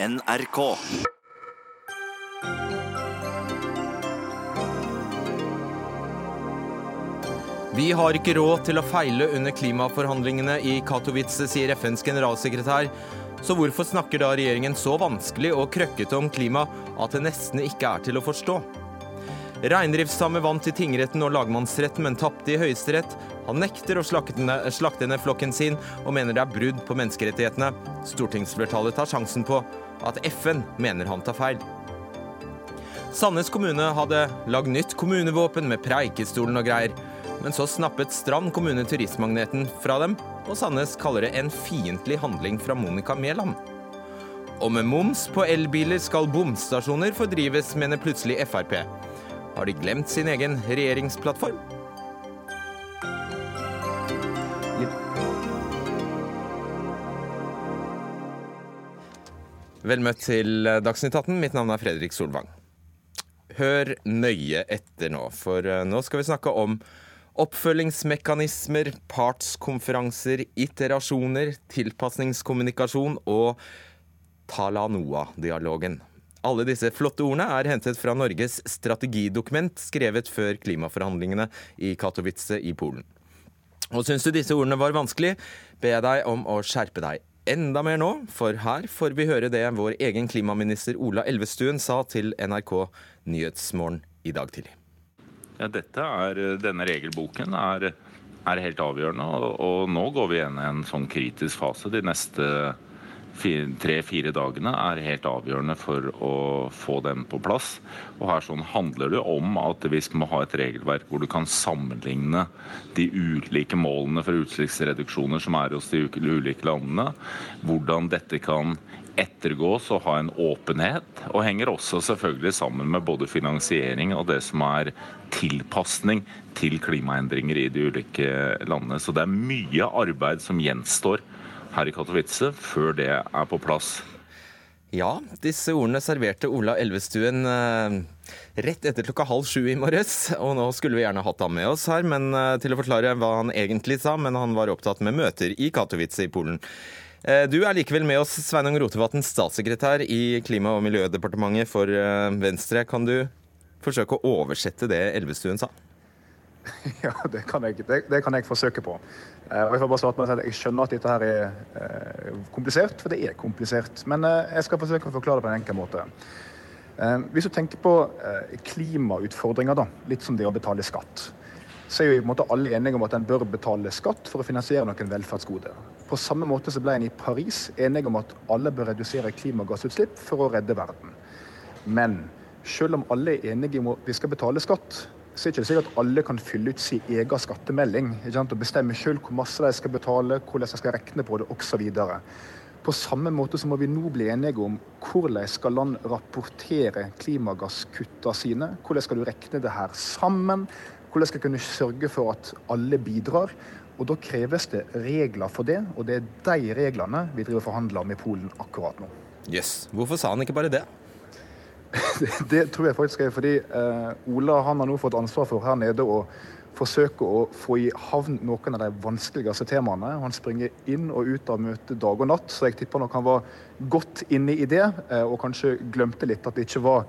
NRK. Vi har ikke råd til å feile under klimaforhandlingene i Katowice, sier FNs generalsekretær. Så hvorfor snakker da regjeringen så vanskelig og krøkkete om klima at det nesten ikke er til å forstå? Reindriftssamer vant i tingretten og lagmannsretten, men tapte i Høyesterett. Han nekter å slakte ned, flokken sin, og mener det er brudd på menneskerettighetene. Stortingsflertallet tar sjansen på at FN mener han tar feil. Sandnes kommune hadde lagd nytt kommunevåpen med Preikestolen og greier. Men så snappet Strand kommune turistmagneten fra dem, og Sandnes kaller det en fiendtlig handling fra Monica Mæland. Og med moms på elbiler skal bomstasjoner fordrives, mener plutselig Frp. Har de glemt sin egen regjeringsplattform? Vel møtt til Dagsnytt 18. Mitt navn er Fredrik Solvang. Hør nøye etter nå, for eh, nå skal vi snakke om oppfølgingsmekanismer, partskonferanser, iterasjoner, tilpasningskommunikasjon og Talanoa-dialogen. Alle disse flotte ordene er hentet fra Norges strategidokument skrevet før klimaforhandlingene i Katowice i Polen. Og syns du disse ordene var vanskelig, ber jeg deg om å skjerpe deg enda mer nå, for her får vi høre det vår egen klimaminister Ola Elvestuen sa til NRK Nyhetsmorgen i dag tidlig. Ja, dette er, denne regelboken er, er helt avgjørende, og, og, nå går vi inn i en sånn kritisk fase. De neste tre-fire dagene er helt avgjørende for å få den på plass. Og her sånn handler det om at vi må ha et regelverk hvor du kan sammenligne de ulike målene for utslippsreduksjoner som er hos de ulike landene. Hvordan dette kan ettergås og ha en åpenhet. Og henger også selvfølgelig sammen med både finansiering og det som er tilpasning til klimaendringer i de ulike landene. Så det er mye arbeid som gjenstår her i Katowice før det er på plass. Ja, disse ordene serverte Ola Elvestuen eh, rett etter klokka halv sju i morges. Og nå skulle vi gjerne hatt ham med oss her men, eh, til å forklare hva han egentlig sa, men han var opptatt med møter i Katowice i Polen. Eh, du er likevel med oss, Sveinung Rotevatn, statssekretær i Klima- og miljødepartementet for Venstre. Kan du forsøke å oversette det Elvestuen sa? Ja, det kan jeg, det, det kan jeg forsøke på. Eh, og Jeg får bare starte med at jeg skjønner at dette her er eh, komplisert, for det er komplisert. Men eh, jeg skal forsøke å forklare det på en enkel måte. Hvis du tenker på klimautfordringer, da, litt som det å betale skatt, så er jo på en måte alle enige om at en bør betale skatt for å finansiere noen velferdsgoder. På samme måte så ble en i Paris enige om at alle bør redusere klimagassutslipp for å redde verden. Men selv om alle er enige om at vi skal betale skatt, så er det ikke sikkert at alle kan fylle ut sin egen skattemelding og bestemme selv hvor masse de skal betale, hvordan de skal regne på det osv. På samme måte så må vi nå bli enige om hvordan skal land rapportere klimagasskuttene sine. Hvordan skal du regne det her sammen? Hvordan skal du kunne sørge for at alle bidrar? Og Da kreves det regler for det, og det er de reglene vi driver forhandler med Polen akkurat nå. Yes. hvorfor sa han ikke bare det? Det tror jeg faktisk er fordi eh, Ola han har nå fått ansvar for her nede å forsøke å få i havn noen av de vanskeligste temaene. Han springer inn og ut av møtet dag og natt, så jeg tipper nok han var godt inne i det, eh, og kanskje glemte litt at det ikke var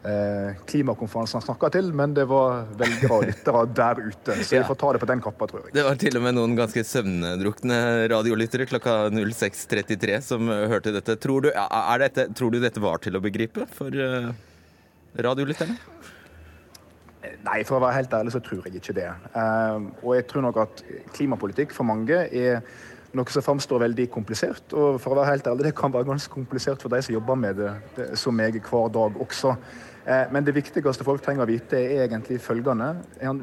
klimakonferansen han snakka til, men det var velgere og lyttere der ute. Så vi får ta det på den kappa, tror jeg. Det var til og med noen ganske søvndrukne radiolyttere klokka 06.33 som hørte dette. Tror du, dette. tror du, dette var til å begripe for uh, radiolytterne? Nei, for å være helt ærlig så tror jeg ikke det. Uh, og jeg tror nok at klimapolitikk for mange er noe som framstår veldig komplisert. Og for å være helt ærlig, det kan være ganske komplisert for de som jobber med det, det som meg hver dag også. Eh, men det viktigste folk trenger å vite, er egentlig følgende.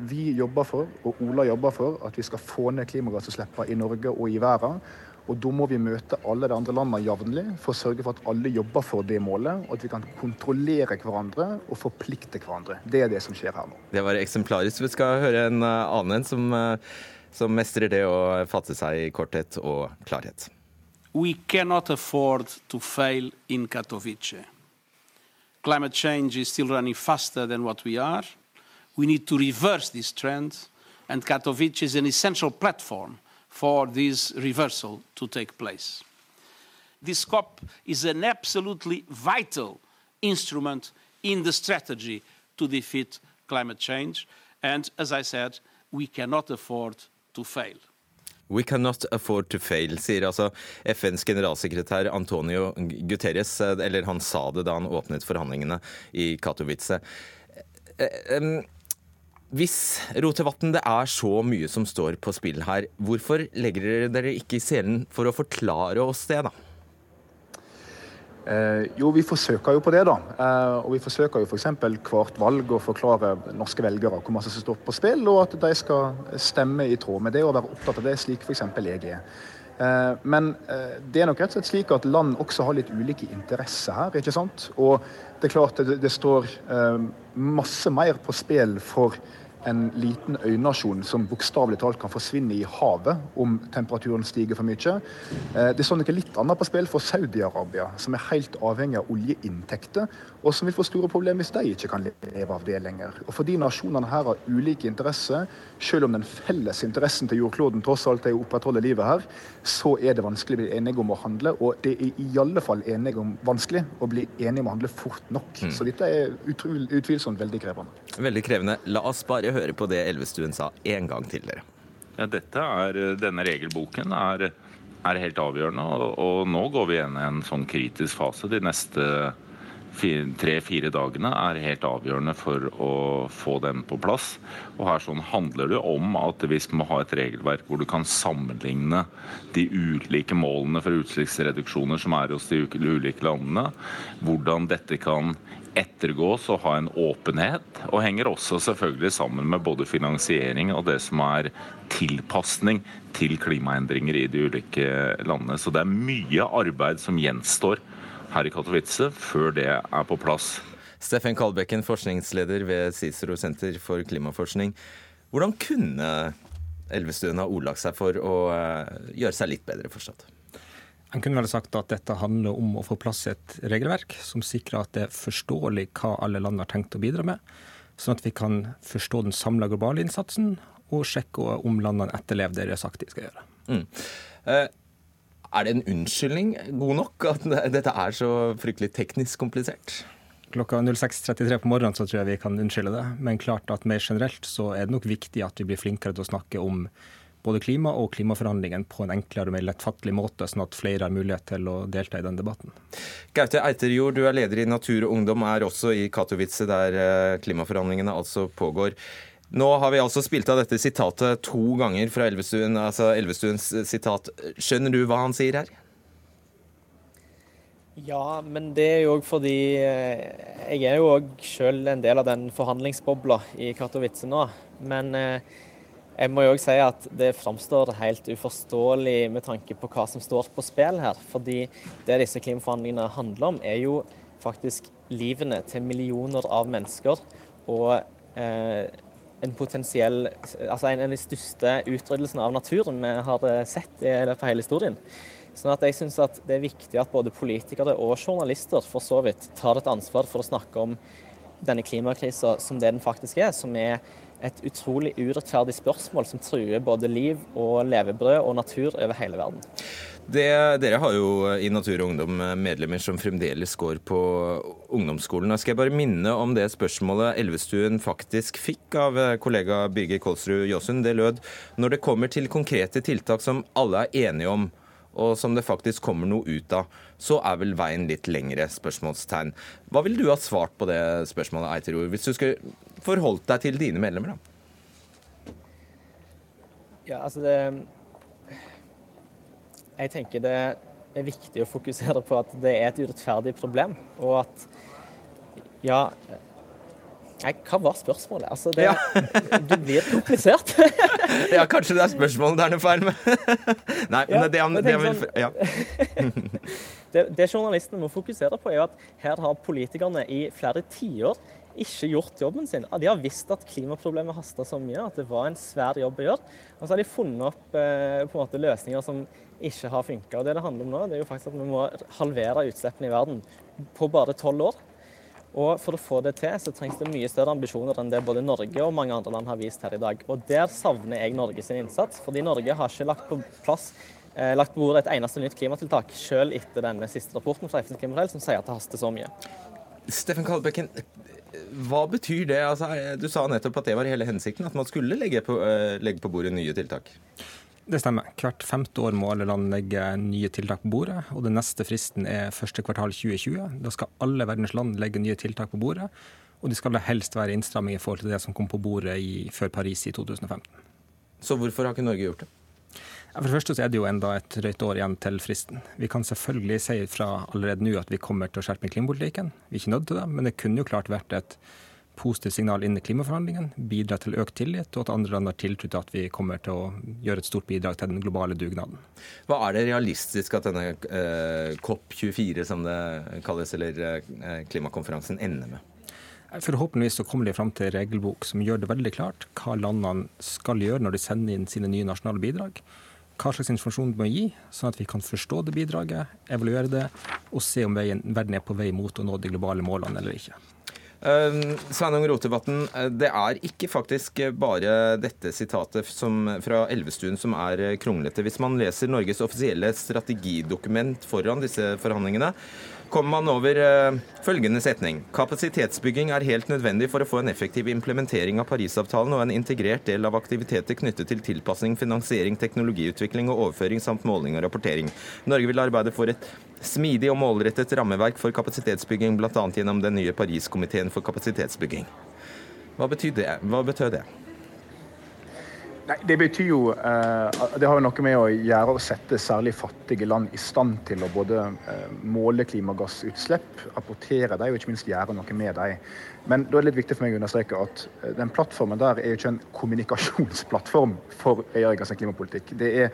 Vi jobber for, og Ola jobber for, at vi skal få ned klimagassutslippene i Norge og i verden. Og da må vi møte alle de andre landene jevnlig for å sørge for at alle jobber for det målet, og at vi kan kontrollere hverandre og forplikte hverandre. Det er det som skjer her nå. Det var eksemplarisk. Vi skal høre en annen annen som, eh, som mestrer det å fatte seg i korthet og klarhet. We cannot afford to fail in Katowice. Climate change is still running faster than what we are. We need to reverse this trend, and Katowice is an essential platform for this reversal to take place. this COP is an absolutely vital instrument in the strategy to defeat climate change. And as I said, we cannot afford to fail. We cannot afford to fail, sier altså FNs generalsekretær Antonio Guterres. Eller han sa det da han åpnet forhandlingene i Katowice. Eh, hvis Rotevatn, det er så mye som står på spill her, hvorfor legger dere dere ikke i selen for å forklare oss det, da? Eh, jo, vi forsøker jo på det, da. Eh, og vi forsøker jo f.eks. hvert valg å forklare norske velgere hvor masse som står på spill, og at de skal stemme i tråd med det og være opptatt av det, slik f.eks. jeg er. Eh, men eh, det er nok rett og slett slik at land også har litt ulike interesser her. ikke sant? Og det er klart det, det står eh, masse mer på spill for en liten øynasjon som bokstavelig talt kan forsvinne i havet om temperaturen stiger for mye. Eh, det står noe litt annet på spill for Saudi-Arabia, som er helt avhengig av oljeinntekter, og som vil få store problemer hvis de ikke kan leve av det lenger. Og Fordi nasjonene her har ulike interesser, selv om den felles interessen til jordkloden tross alt er å opprettholde livet her, så er det vanskelig å bli enige om å handle. Og det er i alle fall om, vanskelig å bli enige om å handle fort nok. Mm. Så dette er utvilsomt veldig krevende. Veldig krevende. La oss bare høre på det Elvestuen sa en gang til dere. Ja, dette er, denne regelboken er, er helt avgjørende, og, og, nå går vi inn i en sånn kritisk fase de neste tre-fire dagene er helt avgjørende for å få den på plass. Og her sånn handler det om at vi må ha et regelverk hvor du kan sammenligne de ulike målene for utslippsreduksjoner som er hos de ulike landene, hvordan dette kan ettergås og ha en åpenhet. Og henger også selvfølgelig sammen med både finansiering og det som er tilpasning til klimaendringer i de ulike landene. Så det er mye arbeid som gjenstår her i Katowice før det er på plass. Steffen Kalbekken, forskningsleder ved Cicero senter for klimaforskning. Hvordan kunne Elvestuen ha ordlagt seg for å eh, gjøre seg litt bedre forstått? En kunne vel sagt at dette handler om å få plass et regelverk som sikrer at det er forståelig hva alle land har tenkt å bidra med, sånn at vi kan forstå den samla globale innsatsen og sjekke om landene etterlever det de har sagt de skal gjøre. Mm. Eh, er det en unnskyldning god nok at dette er så fryktelig teknisk komplisert? Klokka 06.33 på morgenen så tror jeg vi kan unnskylde det, men klart at mer generelt så er det nok viktig at vi blir flinkere til å snakke om både klima og klimaforhandlingene på en enklere og mer lettfattelig måte, sånn at flere har mulighet til å delta i den debatten. Gaute Eiterjord, du er leder i Natur og Ungdom, er også i Katowice, der eh, klimaforhandlingene altså pågår. Nå har vi altså spilt av dette sitatet to ganger fra Elvestuen, altså Elvestuens sitat. Skjønner du hva han sier her? Ja, men det er jo òg fordi eh, jeg er jo òg sjøl en del av den forhandlingsbobla i Katowice nå. Men eh, jeg må jo også si at det framstår helt uforståelig med tanke på hva som står på spill her. Fordi det disse klimaforhandlingene handler om, er jo faktisk livene til millioner av mennesker. Og eh, en potensiell Altså en av de største utryddelsene av naturen vi har eh, sett i løpet av hele historien. Sånn at jeg syns det er viktig at både politikere og journalister for så vidt tar et ansvar for å snakke om denne klimakrisa som det den faktisk er, som er et utrolig urettferdig spørsmål som truer både liv og levebrød og natur over hele verden. Det, dere har jo i Natur og Ungdom medlemmer som fremdeles går på ungdomsskolen. Skal jeg bare minne om det spørsmålet Elvestuen faktisk fikk av kollega Birger Kolsrud Jåsund. Det lød når det kommer til konkrete tiltak som alle er enige om, og som det faktisk kommer noe ut av, så er vel veien litt lengre? spørsmålstegn. Hva ville du ha svart på det spørsmålet, Eiterjord, hvis du skulle forholdt deg til dine medlemmer? da? Ja, altså det Jeg tenker det er viktig å fokusere på at det er et urettferdig problem, og at ja Nei, hva var spørsmålet? Altså, det, ja. du blir komplisert. ja, kanskje det er spørsmålet det er noe feil med. Nei, men ja, det, han, det, sånn, ja. det, det journalistene må fokusere på, er at her har politikerne i flere tiår ikke gjort jobben sin. De har visst at klimaproblemet hasta så mye at det var en svær jobb å gjøre. Og så har de funnet opp eh, på en måte løsninger som ikke har funka. Det det handler om nå, det er jo faktisk at vi må halvere utslippene i verden på bare tolv år. Og For å få det til, så trengs det mye større ambisjoner enn det både Norge og mange andre land har vist her i dag. Og Der savner jeg Norge sin innsats. Fordi Norge har ikke lagt på plass eh, lagt på bordet et eneste nytt klimatiltak, selv etter denne siste rapporten fra FNs klimapanel som sier at det haster så mye. Steffen Kalbekken, hva betyr det? Altså, du sa nettopp at det var hele hensikten, at man skulle legge på, uh, legge på bordet nye tiltak. Det stemmer. Hvert femte år må alle land legge nye tiltak på bordet. og Den neste fristen er første kvartal 2020. Da skal alle verdens land legge nye tiltak på bordet. Og de skal helst være innstramming i forhold til det som kom på bordet i, før Paris i 2015. Så hvorfor har ikke Norge gjort det? For det første så er det jo enda et drøyt år igjen til fristen. Vi kan selvfølgelig si fra allerede nå at vi kommer til å skjerpe klimapolitikken. Vi er ikke nødt til det, men det kunne jo klart vært et positivt signal inn i klimaforhandlingene, bidra til økt tillit, og at andre land har tiltro til at vi kommer til å gjøre et stort bidrag til den globale dugnaden. Hva er det realistisk at denne eh, COP24, som det kalles, eller eh, klimakonferansen, ender med? Forhåpentligvis så kommer de fram til en regelbok som gjør det veldig klart hva landene skal gjøre når de sender inn sine nye nasjonale bidrag hva slags informasjon de må gi, sånn at vi kan forstå det bidraget, evaluere det og se om veien, verden er på vei mot å nå de globale målene eller ikke. Uh, Sveinung Rotevatn, eh, det er ikke faktisk bare dette sitatet som, fra Elvestuen som er kronglete. Hvis man leser Norges offisielle strategidokument foran disse forhandlingene, kommer man over uh, følgende setning. Kapasitetsbygging er helt nødvendig for å få en effektiv implementering av Parisavtalen og en integrert del av aktiviteter knyttet til tilpasning, finansiering, teknologiutvikling og overføring samt måling og rapportering. Norge vil arbeide for et smidig og målrettet rammeverk for kapasitetsbygging, bl.a. gjennom den nye Pariskomiteen for kapasitetsbygging. Hva betyr det? Hva betød det? Nei, Det betyr jo eh, Det har jo noe med å gjøre å sette særlig fattige land i stand til å både eh, måle klimagassutslipp, rapportere dem og ikke minst gjøre noe med dem. Men da er det litt viktig for meg å understreke at eh, den plattformen der er jo ikke en kommunikasjonsplattform for regjeringens klimapolitikk. Det er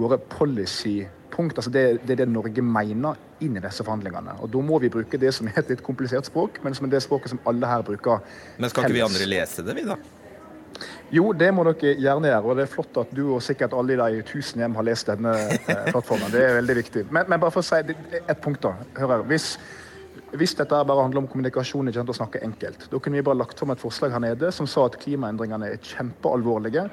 våre policypunkt. altså det, det, er det Norge mener inn i disse forhandlingene. Og Da må vi bruke det som er et litt komplisert språk, men som er det språket som alle her bruker. Men skal ikke vi andre lese det, vi da? Jo, det må dere gjerne gjøre. Og det er flott at du og sikkert alle de tusen hjem har lest denne eh, plattformen. Det er veldig viktig. Men, men bare for å si ett punkt, da. Hør her. Hvis, hvis dette bare handler om kommunikasjon, ikke sant, å snakke enkelt, da kunne vi bare lagt fram et forslag her nede som sa at klimaendringene er kjempealvorlige.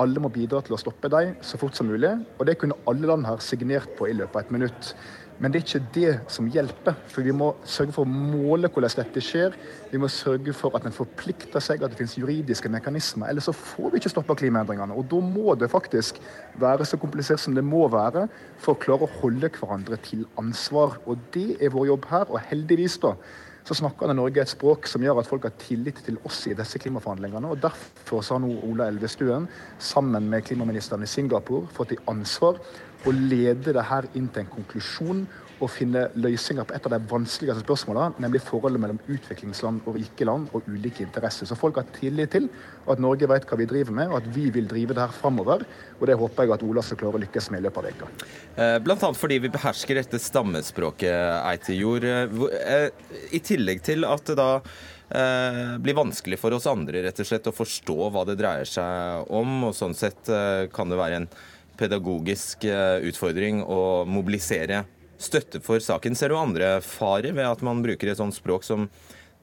Alle må bidra til å stoppe dem så fort som mulig. Og det kunne alle land her signert på i løpet av et minutt. Men det er ikke det som hjelper. For vi må sørge for å måle hvordan dette skjer. Vi må sørge for at en forplikter seg, at det finnes juridiske mekanismer. Ellers så får vi ikke stoppa klimaendringene. Og da må det faktisk være så komplisert som det må være for å klare å holde hverandre til ansvar. Og det er vår jobb her. Og heldigvis, da så snakker han i Norge et språk som gjør at folk har tillit til oss i disse klimaforhandlingene. og Derfor har nå Ola Elvestuen sammen med klimaministeren i Singapore fått i ansvar å lede det her inn til en konklusjon og finne løsninger på et av de vanskeligste spørsmålene, nemlig forholdet mellom utviklingsland og rike land og ulike interesser. Så folk har tillit til at Norge vet hva vi driver med, og at vi vil drive det her framover. Og det håper jeg at Ola skal klare å lykkes med i løpet av veka. Eh, blant annet fordi vi behersker dette stammespråket, Eitejord. Eh, I tillegg til at det da eh, blir vanskelig for oss andre rett og slett å forstå hva det dreier seg om, og sånn sett kan det være en pedagogisk utfordring å mobilisere støtte for saken. Ser du andre farer ved at man bruker et sånt språk som,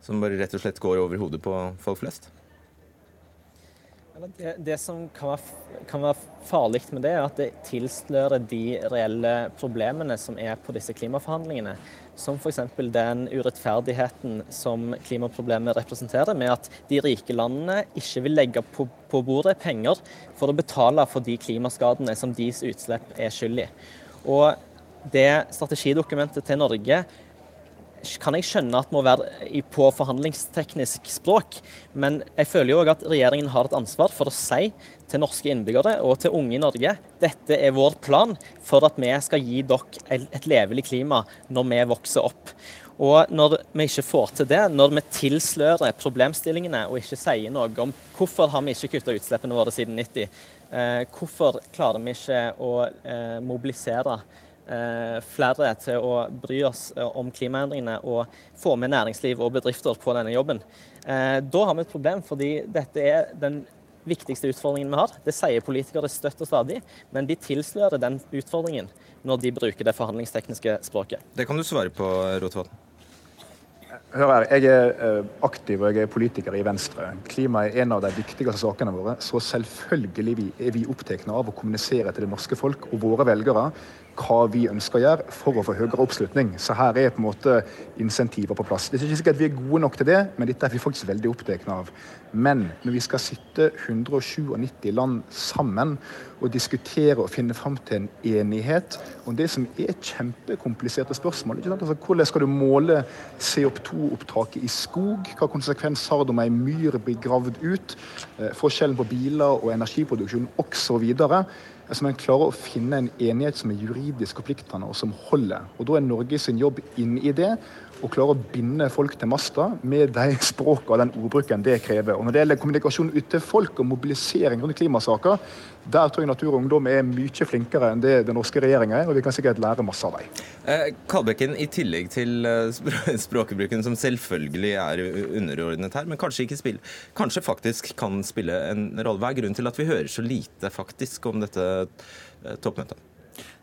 som bare rett og slett går over hodet på folk flest? Det, det, som kan være, kan være, farlig med det, er at det tilslører de reelle problemene som er på disse klimaforhandlingene. Som f.eks. den urettferdigheten som klimaproblemet representerer, med at de rike landene ikke vil legge på, på bordet penger for å betale for de klimaskadene som deres utslipp er skyld i. Og det strategidokumentet til Norge kan jeg skjønne at må være på forhandlingsteknisk språk, men jeg føler jo òg at regjeringen har et ansvar for å si til norske innbyggere og til unge i Norge dette er vår plan for at vi skal gi dere et levelig klima når vi vokser opp. Og når vi ikke får til det, når vi tilslører problemstillingene og ikke sier noe om hvorfor har vi ikke kutta utslippene våre siden 90, eh, hvorfor klarer vi ikke å eh, mobilisere flere til å bry oss eh, om klimaendringene og få med næringsliv og bedrifter på denne jobben. Eh, da har vi et problem, fordi dette er den viktigste utfordringen vi har. Det sier politikere støtt og stadig, men de tilslører den utfordringen når de bruker det forhandlingstekniske språket. Det kan du svare på, Rotevatn. Hør her, Jeg er eh, aktiv og jeg er politiker i Venstre. Klima er en av de viktigste sakene våre. Så selvfølgelig er vi opptatt av å kommunisere til det norske folk og våre velgere hva vi ønsker å gjøre for å få høyere oppslutning. Så her er på en måte insentiver på plass. Det er ikke sikkert vi er gode nok til det, men dette er vi faktisk veldig opptatt av. Men når vi skal sitte 197 land sammen og diskutere og finne fram til en enighet om det som er kjempekompliserte spørsmål altså, Hvordan skal du måle CO2-opptaket i skog? Hva konsekvens har det om ei myr blir gravd ut? Eh, forskjellen på biler og energiproduksjon osv. Altså, man klarer å finne en enighet som er juridisk forpliktende og som holder. Og Da er Norge sin jobb inn i det å klare å binde folk til masta med de språkene og den ordbruken det krever. Og Når det gjelder kommunikasjon ut til folk og mobilisering rundt klimasaker, der tror jeg Natur og Ungdom er mye flinkere enn det den norske regjeringa er, og vi kan sikkert lære masse av dem. Eh, Kalbekken, i tillegg til eh, språkbruken, som selvfølgelig er underordnet her, men kanskje, ikke spill, kanskje faktisk kan spille en rolle. Hva er grunnen til at vi hører så lite faktisk om dette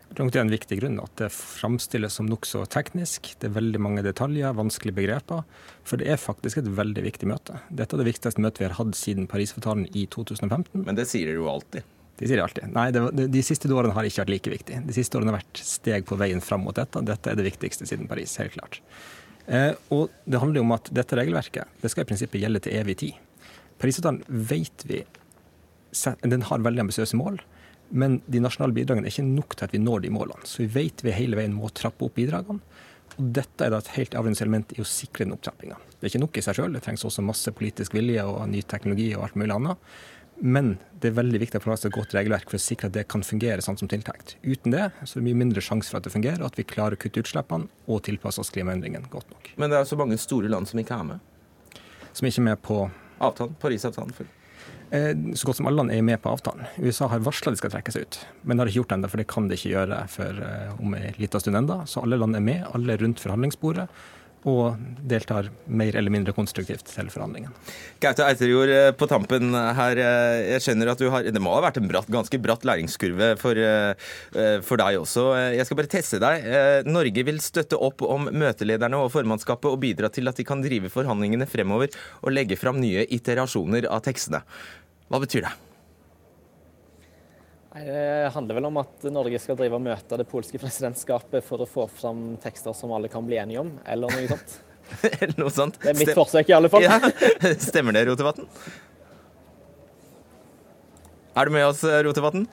Det er en viktig grunn at det framstilles som nokså teknisk. Det er veldig mange detaljer, vanskelige begreper. For det er faktisk et veldig viktig møte. Dette er det viktigste møtet vi har hatt siden Parisavtalen i 2015. Men det sier dere jo alltid. De sier det alltid. Nei, det, de siste årene har ikke vært like viktig. De siste årene har vært steg på veien fram mot dette. Dette er det viktigste siden Paris, helt klart. Eh, og det handler jo om at dette regelverket det skal i prinsippet gjelde til evig tid. Parisavtalen vet vi den har veldig ambisiøse mål. Men de nasjonale bidragene er ikke nok til at vi når de målene. Så vi vet vi hele veien må trappe opp bidragene. Og dette er da et helt avgjørende element i å sikre den opptrappinga. Det er ikke nok i seg sjøl, det trengs også masse politisk vilje og ny teknologi og alt mulig annet. Men det er veldig viktig å få et godt regelverk for å sikre at det kan fungere sånn som tiltenkt. Uten det så er det mye mindre sjanse for at det fungerer, og at vi klarer å kutte utslippene og tilpasse oss klimaendringene godt nok. Men det er så mange store land som ikke er med? Som ikke er med på Avtalen, Parisavtalen. Eh, så godt som alle land er med på avtalen. USA har varsla de skal trekke seg ut, men har ikke gjort det ennå, for det kan de ikke gjøre før eh, om en liten stund enda. Så alle land er med, alle er rundt forhandlingsbordet og deltar mer eller mindre konstruktivt til forhandlingene. Gaute Eiterjord, eh, på tampen her. Jeg skjønner at du har Det må ha vært en bratt, ganske bratt læringskurve for, for, deg også. Jeg skal bare teste deg. Norge vil støtte opp om møtelederne og formannskapet og bidra til at de kan drive forhandlingene fremover og legge fram nye iterasjoner av tekstene. Hva betyr det? Det handler vel om at Norge skal drive og møte det polske presidentskapet for å få fram tekster som alle kan bli enige om, eller noe sånt. noe sånt. Det er mitt Stem forsøk, i alle fall. Ja. Stemmer det, Rotevatn? Er du med oss, Rotevatn?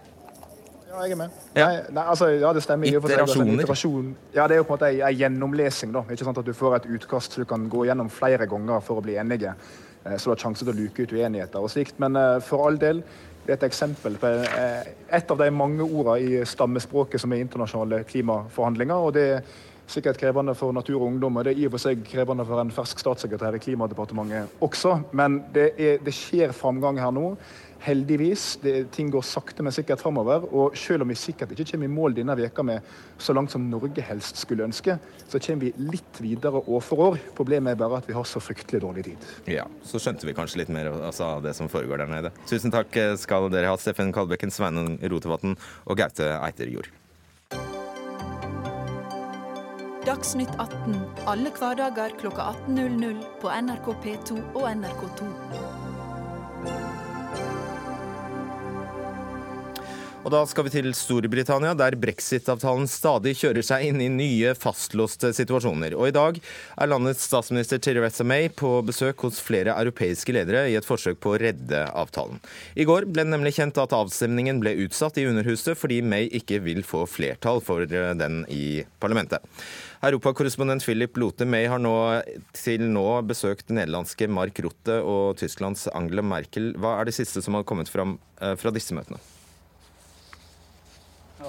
Ja, jeg er med. Ja. Nei, nei, altså, ja, det stemmer. Iterasjoner? Ja, det er jo på en måte en gjennomlesing. da. Ikke sant At du får et utkast du kan gå gjennom flere ganger for å bli enige. Eh, så du har sjanse til å luke ut uenigheter og slikt. Men eh, for all del, det er et eksempel på eh, et av de mange ordene i stammespråket som er internasjonale klimaforhandlinger. og det er sikkert krevende for Natur og Ungdom, og det er i og for seg krevende for en fersk statssekretær i Klimadepartementet også. Men det, er, det skjer framgang her nå. Heldigvis. Det, ting går sakte, men sikkert framover. Og selv om vi sikkert ikke kommer i mål denne veka med så langt som Norge helst skulle ønske, så kommer vi litt videre år for år. Problemet er bare at vi har så fryktelig dårlig tid. Ja, så skjønte vi kanskje litt mer altså, av det som foregår der nede. Tusen takk skal dere ha, Steffen Kalbekken, Sveinung Rotevatn og Gaute Eiterjord. Dagsnytt 18 alle hverdager klokka 18.00 på NRK P2 og NRK2. Og da skal vi til Storbritannia, der brexit-avtalen stadig kjører seg inn i nye fastlåste situasjoner. Og i dag er landets statsminister Theresa May på besøk hos flere europeiske ledere i et forsøk på å redde avtalen. I går ble det nemlig kjent at avstemningen ble utsatt i Underhuset fordi May ikke vil få flertall for den i parlamentet. Europakorrespondent Philip Lote May har nå til nå besøkt nederlandske Mark Rutte og Tysklands Angela Merkel. Hva er det siste som har kommet fram eh, fra disse møtene?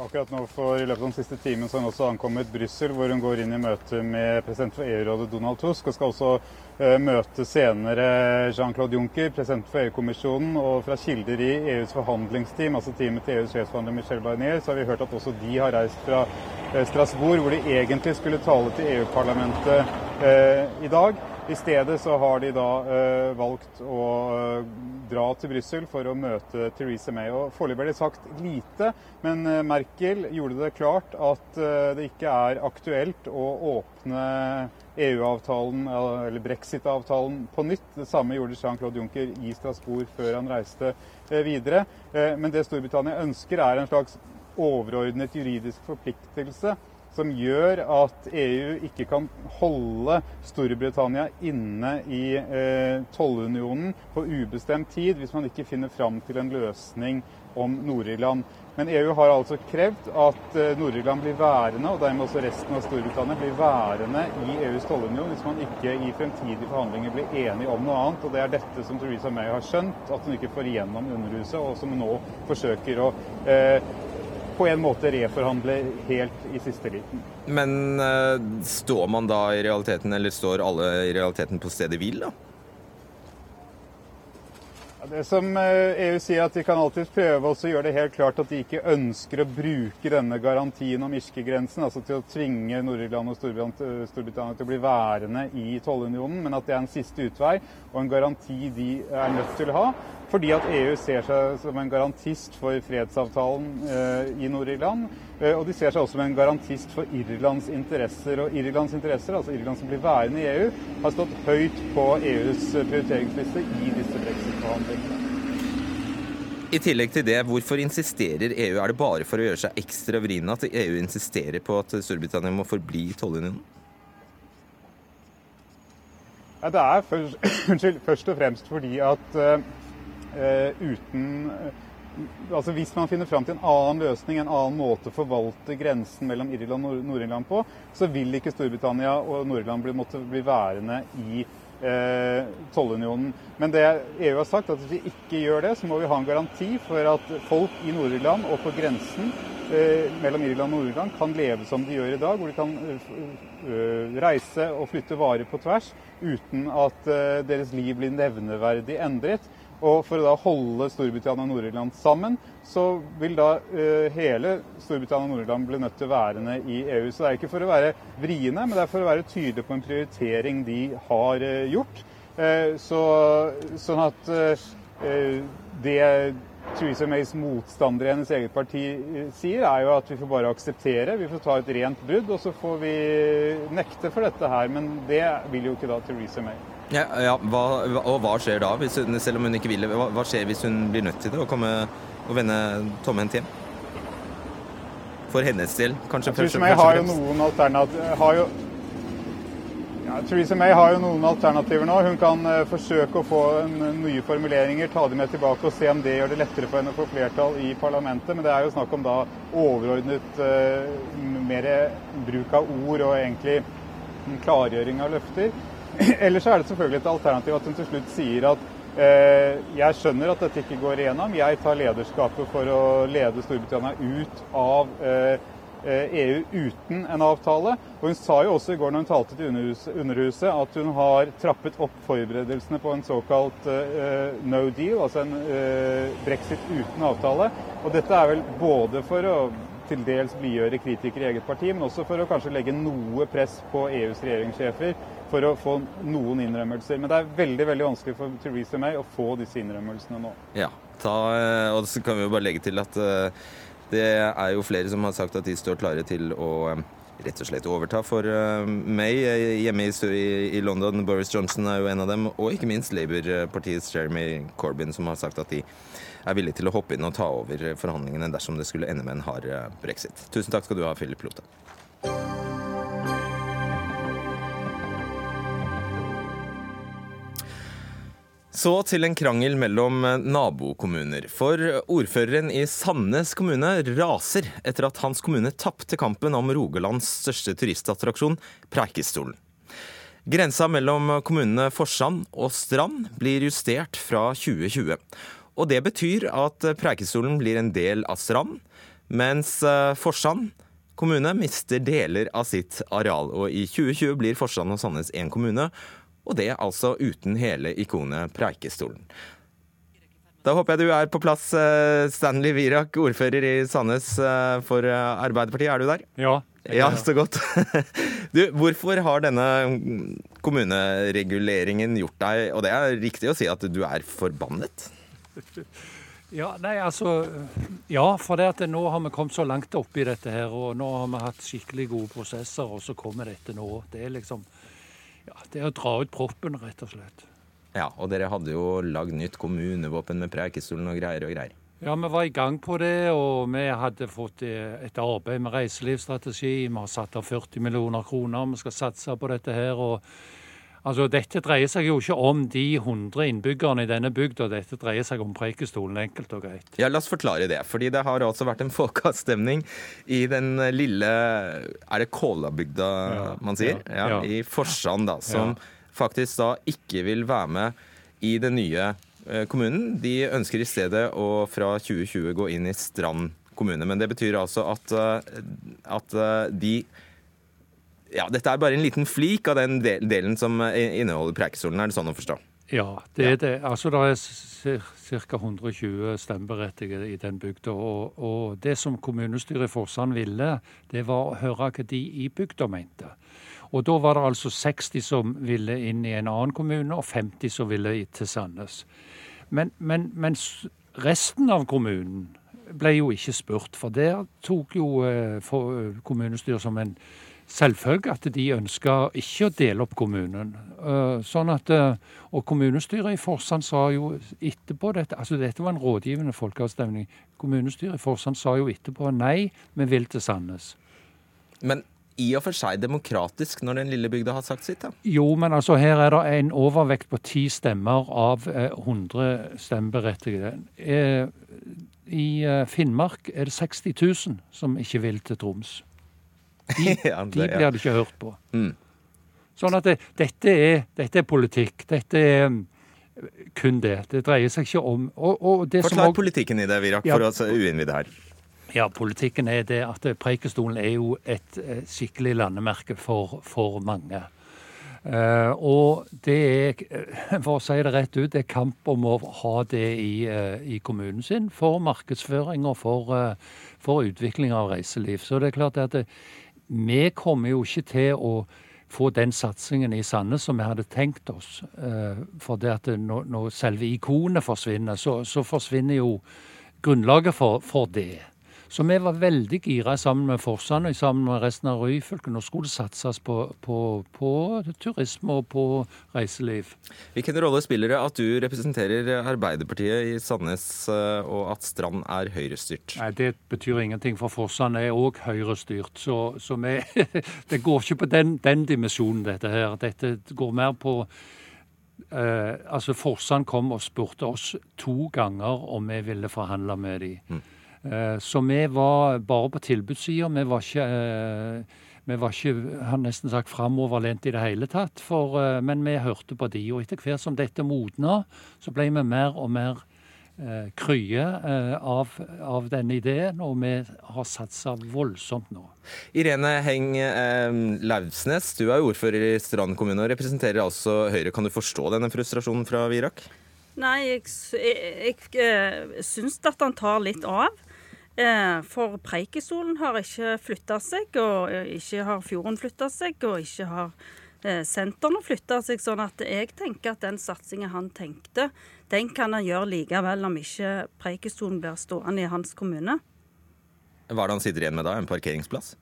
Akkurat nå for I løpet av den siste timen så har hun også ankommet Brussel, hvor hun går inn i møte med president for EU-rådet Donald Tusk. Og skal også uh, møte senere Jean-Claude Juncker, president for EU-kommisjonen. Og fra kilder i EUs forhandlingsteam, altså teamet til EUs sjefsforhandler Michel Barnier, så har vi hørt at også de har reist fra uh, Strasbourg, hvor de egentlig skulle tale til EU-parlamentet eh, i dag. I stedet så har de da uh, valgt å uh, dra til Brussel for å møte Theresa May. og Foreløpig er det sagt lite, men uh, Merkel gjorde det klart at det ikke er aktuelt å åpne EU-avtalen, eller brexit-avtalen, på nytt. Det samme gjorde Jean-Claude Juncker i Strasbourg før han reiste videre. Men det Storbritannia ønsker, er en slags overordnet juridisk forpliktelse som gjør at EU ikke kan holde Storbritannia inne i eh, tollunionen på ubestemt tid hvis man ikke finner fram til en løsning om Nord-Irland. Men EU har altså krevd at eh, Nord-Irland blir værende, og dermed også resten av Storbritannia blir værende i EUs tollunion hvis man ikke i fremtidige forhandlinger blir enige om noe annet. Og det er dette som Theresa May har skjønt at hun ikke får igjennom Underhuset, og som hun nå forsøker å eh, på en måte reforhandle helt i siste liten. Men uh, står man da i realiteten, eller står alle i realiteten på stedet hvil, da? Det som EU eh, e sier, at de kan alltid prøve å gjøre det helt klart at de ikke ønsker å bruke denne garantien om irskegrensen, altså til å tvinge Nord-Irland og Storbritannia til å bli værende i tollunionen, men at det er en siste utvei og en garanti de er nødt til å ha. Fordi at EU ser seg som en garantist for fredsavtalen eh, i Nord-Irland. Eh, og de ser seg også som en garantist for Irlands interesser. Og Irlands interesser, altså Irland som blir værende i EU, har stått høyt på EUs prioriteringsliste i disse brexit-forhandlingene. I tillegg til det, hvorfor insisterer EU? Er det bare for å gjøre seg ekstra vrien at EU insisterer på at Storbritannia må forbli i tollunionen? Ja, det er først, først og fremst fordi at Eh, uten eh, Altså Hvis man finner fram til en annen løsning, en annen måte å forvalte grensen mellom Irland og Nord-Irland på, så vil ikke Storbritannia og Nord-Irland bli, måtte bli værende i eh, tollunionen. Men det EU har sagt, at hvis vi ikke gjør det, så må vi ha en garanti for at folk i Nord-Irland og på grensen eh, mellom Irland og Nord-Irland kan leve som de gjør i dag, hvor de kan uh, reise og flytte varer på tvers uten at deres liv blir nevneverdig endret. Og for å da holde Storbritannia og Nord-Irland sammen, så vil da uh, hele Storbritannia og Nord-Irland bli nødt til å være i EU. Så det er ikke for å være vriene, men det er for å være tydelig på en prioritering de har uh, gjort. Uh, så, sånn at det Theresa Mays motstandere i hennes eget parti sier, er jo at vi får bare akseptere. Vi får ta et rent brudd, og så får vi nekte for dette her. Men det vil jo ikke da Theresa May. Ja, ja hva, og hva skjer da, hun, selv om hun ikke vil det? Hva, hva, skjer hvis hun blir nødt til det å komme og vende tomhendt hjem? For hennes del, kanskje? Theresa May har jo noen alternativer jo, ja, Theresa May har jo noen alternativer nå. Hun kan uh, forsøke å få en, nye formuleringer, ta dem med tilbake og se om det gjør det lettere for henne å få flertall i parlamentet. Men det er jo snakk om da overordnet uh, mer bruk av ord og egentlig klargjøring av løfter. Ellers er det selvfølgelig et alternativ at hun til slutt sier at eh, jeg skjønner at dette ikke går igjennom, jeg tar lederskapet for å lede Storbritannia ut av eh, EU eh, e uten en avtale. Og Hun sa jo også i går når hun talte til Underhuset, at hun har trappet opp forberedelsene på en såkalt uh, no deal, altså en uh, brexit uten avtale. Og Dette er vel både for å til dels blidgjøre kritikere i eget parti, men også for å kanskje legge noe press på EUs regjeringssjefer for å få noen innrømmelser. Men det er veldig veldig vanskelig for Theresa May å få disse innrømmelsene nå. Ja, ta, eh, og så kan vi jo bare legge til at eh, det er jo flere som har sagt at de står klare til å eh, rett og slett overta for May hjemme i, London. Boris Johnson er jo en av dem, og ikke minst Labour-partiets Jeremy Corbyn, som har sagt at de er villige til å hoppe inn og ta over forhandlingene dersom det skulle ende med en hard brexit. Tusen takk skal du ha, Philip Lota. Så til en krangel mellom eh, nabokommuner. For ordføreren i Sandnes kommune raser etter at hans kommune tapte kampen om Rogalands største turistattraksjon, Preikestolen. Grensa mellom kommunene Forsand og Strand blir justert fra 2020. Og det betyr at Preikestolen blir en del av Strand, mens eh, Forsand kommune mister deler av sitt areal. Og i 2020 blir Forsand og Sandnes én kommune og det altså uten hele ikonet Preikestolen. Da håper jeg du er på plass, eh, Stanley Virak, ordfører i Sandnes eh, for eh, Arbeiderpartiet. Er du der? Ja, Ja, så godt. Du, hvorfor har denne kommunereguleringen gjort deg, og det er riktig å si at du er forbannet? Ja, nei, altså, ja, for det at nå har vi kommet så langt opp i dette her, og nå har vi hatt skikkelig gode prosesser, og så kommer dette nå. Det er liksom ja, det er å dra ut proppen, rett og slett. Ja, og dere hadde jo lagd nytt kommunevåpen med Preikestolen og greier og greier. Ja, vi var i gang på det, og vi hadde fått eh, et arbeid med reiselivsstrategi. Vi har satt av 40 millioner kroner, vi skal satse på dette her. og Altså, Dette dreier seg jo ikke om de 100 innbyggerne i denne bygda, dette dreier seg om Preikestolen, enkelt og greit. Ja, La oss forklare det. fordi det har altså vært en folkeavstemning i den lille Er det Kålabygda ja, man sier? Ja, ja, I Forsand, da. Som faktisk da ikke vil være med i den nye Eh, kommunen. De ønsker i stedet å fra 2020 gå inn i Strand kommune. Men det betyr altså at, eh, at eh, de ja, Dette er bare en liten flik av den delen som inneholder Preikestolen. Er det sånn å forstå? Ja, det er det. Altså, det er ca. 120 stemmeberettigede i den bygda. Og, og, det som kommunestyret i Forsand ville, det var å høre hva de i bygda mente. Og da var det altså 60 som ville inn i en annen kommune, og 50 som ville til Sandnes. Men, men, mens resten av kommunen ble jo ikke spurt, for der tok jo eh, eh, kommunestyret som en selvfølge at de ønska ikke å dele opp kommunen. Eh, sånn at, Og kommunestyret i Forsand sa jo etterpå dette altså Dette var en rådgivende folkeavstemning. Kommunestyret i Forsand sa jo etterpå nei, vi vil til Sandnes. Men i og for seg demokratisk når den lille bygda har sagt sitt? da? Jo, men altså her er det en overvekt på ti stemmer av eh, 100 stemmeberettigede. Eh, I eh, Finnmark er det 60 000 som ikke vil til Troms. De, de blir det ikke hørt på. Mm. Sånn at det, dette, er, dette, er, politikk. Dette er mm, kun det. Det dreier seg ikke om og, og Forklar også, politikken i det, Virak, for ja, oss uinnvidde her. Ja, politikken er det at Preikestolen er jo et skikkelig landemerke for, for mange. Uh, og det er, for å si det rett ut, det er kamp om å ha det i, uh, i kommunen sin for markedsføring og for, uh, for, utvikling av reiseliv. Så det er klart at det, vi kommer jo ikke til å få den satsingen i Sandnes som vi hadde tenkt oss. for det at når, selve ikonet forsvinner, så, forsvinner jo grunnlaget for det. Så vi var veldig gira sammen med Forsand og sammen med resten av Ryfylke. Nå skulle det satses på, på, på, turisme og på reiseliv. Hvilken rolle spiller det at du representerer Arbeiderpartiet i Sandnes, eh, og at Strand er høyrestyrt? Nei, Det betyr ingenting, for Forsand er òg høyrestyrt. Så, så vi, det går ikke på den, den dimensjonen, dette her. Dette går mer på Uh, altså Forsand kom og spurte oss to ganger om vi ville forhandle med dem. Mm. Eh, så vi var bare på tilbudssida. Vi var ikke eh, vi var ikke har nesten sagt framoverlent i det hele tatt, for, eh, men vi hørte på de. Og etter hvert som dette modna, så ble vi mer og mer eh, krye eh, av, av, denne ideen, og vi har satsa voldsomt nå. Irene Heng eh, Lauvsnes, du er ordfører i Strand kommune og representerer altså Høyre. Kan du forstå denne frustrasjonen fra Virak? Nei, jeg, jeg, jeg syns at han tar litt av. Eh, for Preikestolen har ikke flytta seg, og eh, ikke har Fjorden flytta seg, og ikke har eh, sentrene flytta seg. Sånn at jeg tenker at den satsingen han tenkte, den kan han gjøre likevel om ikke Preikestolen blir stående i hans kommune. Hva er det han sitter igjen med da? En parkeringsplass?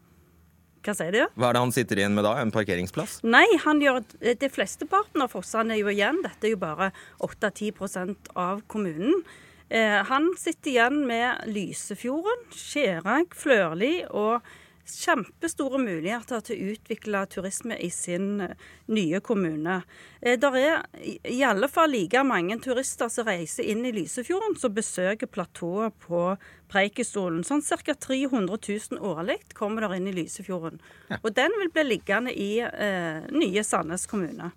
Hva sier du? Hva er det han sitter igjen med da? En parkeringsplass? Nei, han gjør det flesteparten av fossene er jo igjen. Dette er jo bare 8-10% av kommunen. Eh, han sitter igjen med Lysefjorden, Skjerag, Flørli og kjempestore muligheter til å utvikle turisme i sin eh, nye kommune. Eh, det er i alle fall like mange turister som reiser inn i Lysefjorden, som besøker platået på Preikestolen. Sånn ca. 300 000 årlig kommer der inn i Lysefjorden. Og den vil bli liggende i eh, nye Sandnes kommune.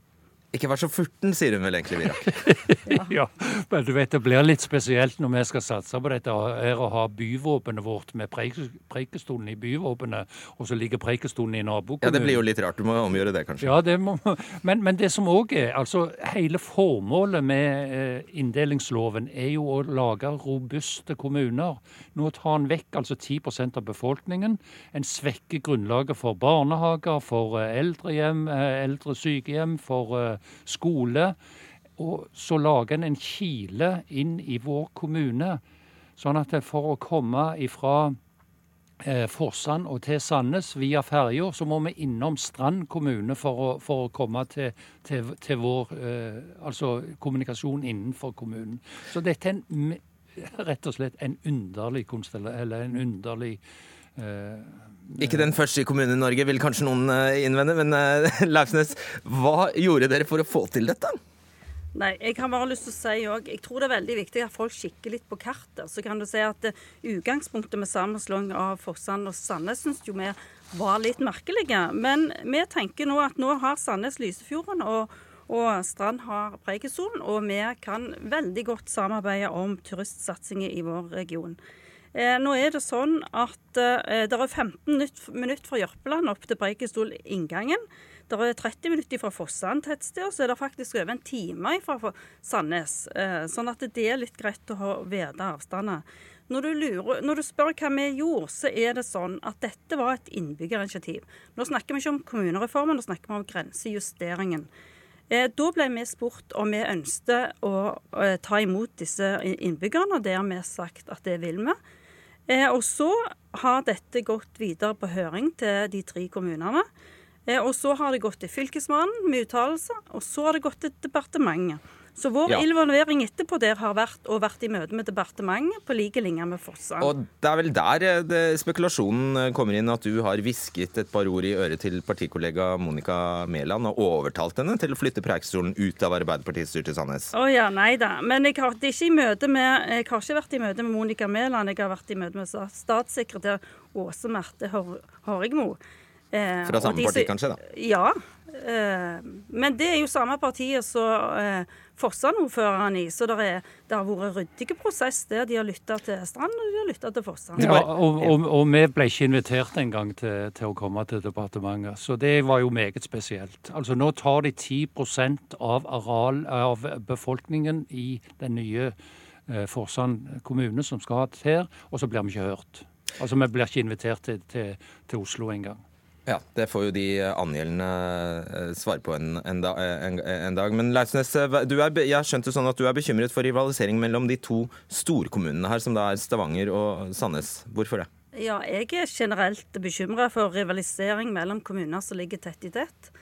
Ikke vær så furten, sier hun vel egentlig, Virak. ja, men du vet det blir litt spesielt når vi skal satse på dette her å ha byvåpenet vårt med Preikestolen i byvåpenet, og så ligger Preikestolen i nabokommunen. Ja, det blir jo litt rart. Du må omgjøre det, kanskje. Ja, det må, men, men det som òg er altså Hele formålet med eh, inndelingsloven er jo å lage robuste kommuner. Nå tar en vekk altså 10% av befolkningen. En svekker grunnlaget for barnehager, for eh, eldrehjem, eh, eldre sykehjem, for skole. Og så lager en en kile inn i vår kommune. Sånn at for å komme ifra eh, Forsand og til Sandnes via ferja, så må vi innom Strand kommune for å, for å komme til, til, til vår eh, altså kommunikasjon innenfor kommunen. Så dette er en, rett og slett en underlig konstellasjon, eller en underlig eh, ikke den første i Kommune-Norge, vil kanskje noen eh, innvende. Men Leifnes, hva gjorde dere for å få til dette? Nei, Jeg har bare lyst til å si også, jeg tror det er veldig viktig at folk kikker litt på kartet. Så kan du si at uh, Utgangspunktet med sammenslåing av Forsand og Sandnes syns jo vi var litt merkelige. Men vi tenker nå at nå har Sandnes Lysefjorden og, og Strand har Preikestolen, og vi kan veldig godt samarbeide om turistsatsinger i vår region. Eh, nå er det sånn at eh, det er 15 minutter fra Jørpeland opp til Preikestol-inngangen. Det er 30 minutter fra Fossan tettsted, og så er det faktisk over en time fra Sandnes. Eh, sånn at det er litt greit å vite avstander. Når du, lurer, når du spør hva vi gjorde, så er det sånn at dette var et innbyggerinitiativ. Nå snakker vi ikke om kommunereformen, nå snakker vi om grensejusteringen. Da ble vi spurt om vi ønsket å ta imot disse innbyggerne, og det har vi sagt at det vil vi. Eh, og så har dette gått videre på høring til de tre kommunene. Eh, og så har det gått til Fylkesmannen med uttalelser, og så har det gått til departementet. Så vår ja. involvering etterpå der har vært å vært i møte med departementet på like linje med Fossa. Og det er vel der eh, det, spekulasjonen eh, kommer inn, at du har hvisket et par ord i øret til partikollega Monica Mæland og overtalt henne til å flytte Preikestolen ut av Arbeiderpartiet-styrte Sandnes? Å oh, ja, nei da. Men jeg har, ikke med, jeg har ikke vært i møte med Monica Mæland, jeg har vært i møte med statssekretær Åse Merte Hårigmo. Eh, Fra samme parti, kanskje? da? Ja. Eh, men det er jo samme partiet som eh, Forsand-ordføreren i, så det, er, det har vært ryddige prosess der. De har lytta til Strand, og de har lytta til Forsand. Ja, og, og, og, vi ble ikke invitert engang til, til å komme til departementet, så det var jo meget spesielt. Altså Nå tar de 10 av areal av befolkningen i den nye eh, Forsand kommune som skal ha det her, og så blir vi ikke hørt. Altså Vi blir ikke invitert til, til, til Oslo engang. Ja, det får jo de angjeldende eh, svare på en, en, da, en, en dag. Men Leifsnes, eh, jeg har skjønt det sånn at du er bekymret for rivalisering mellom de to storkommunene her, som da er Stavanger og Sandnes. Hvorfor det? Ja, jeg er generelt bekymra for rivalisering mellom kommuner som ligger tett i tett.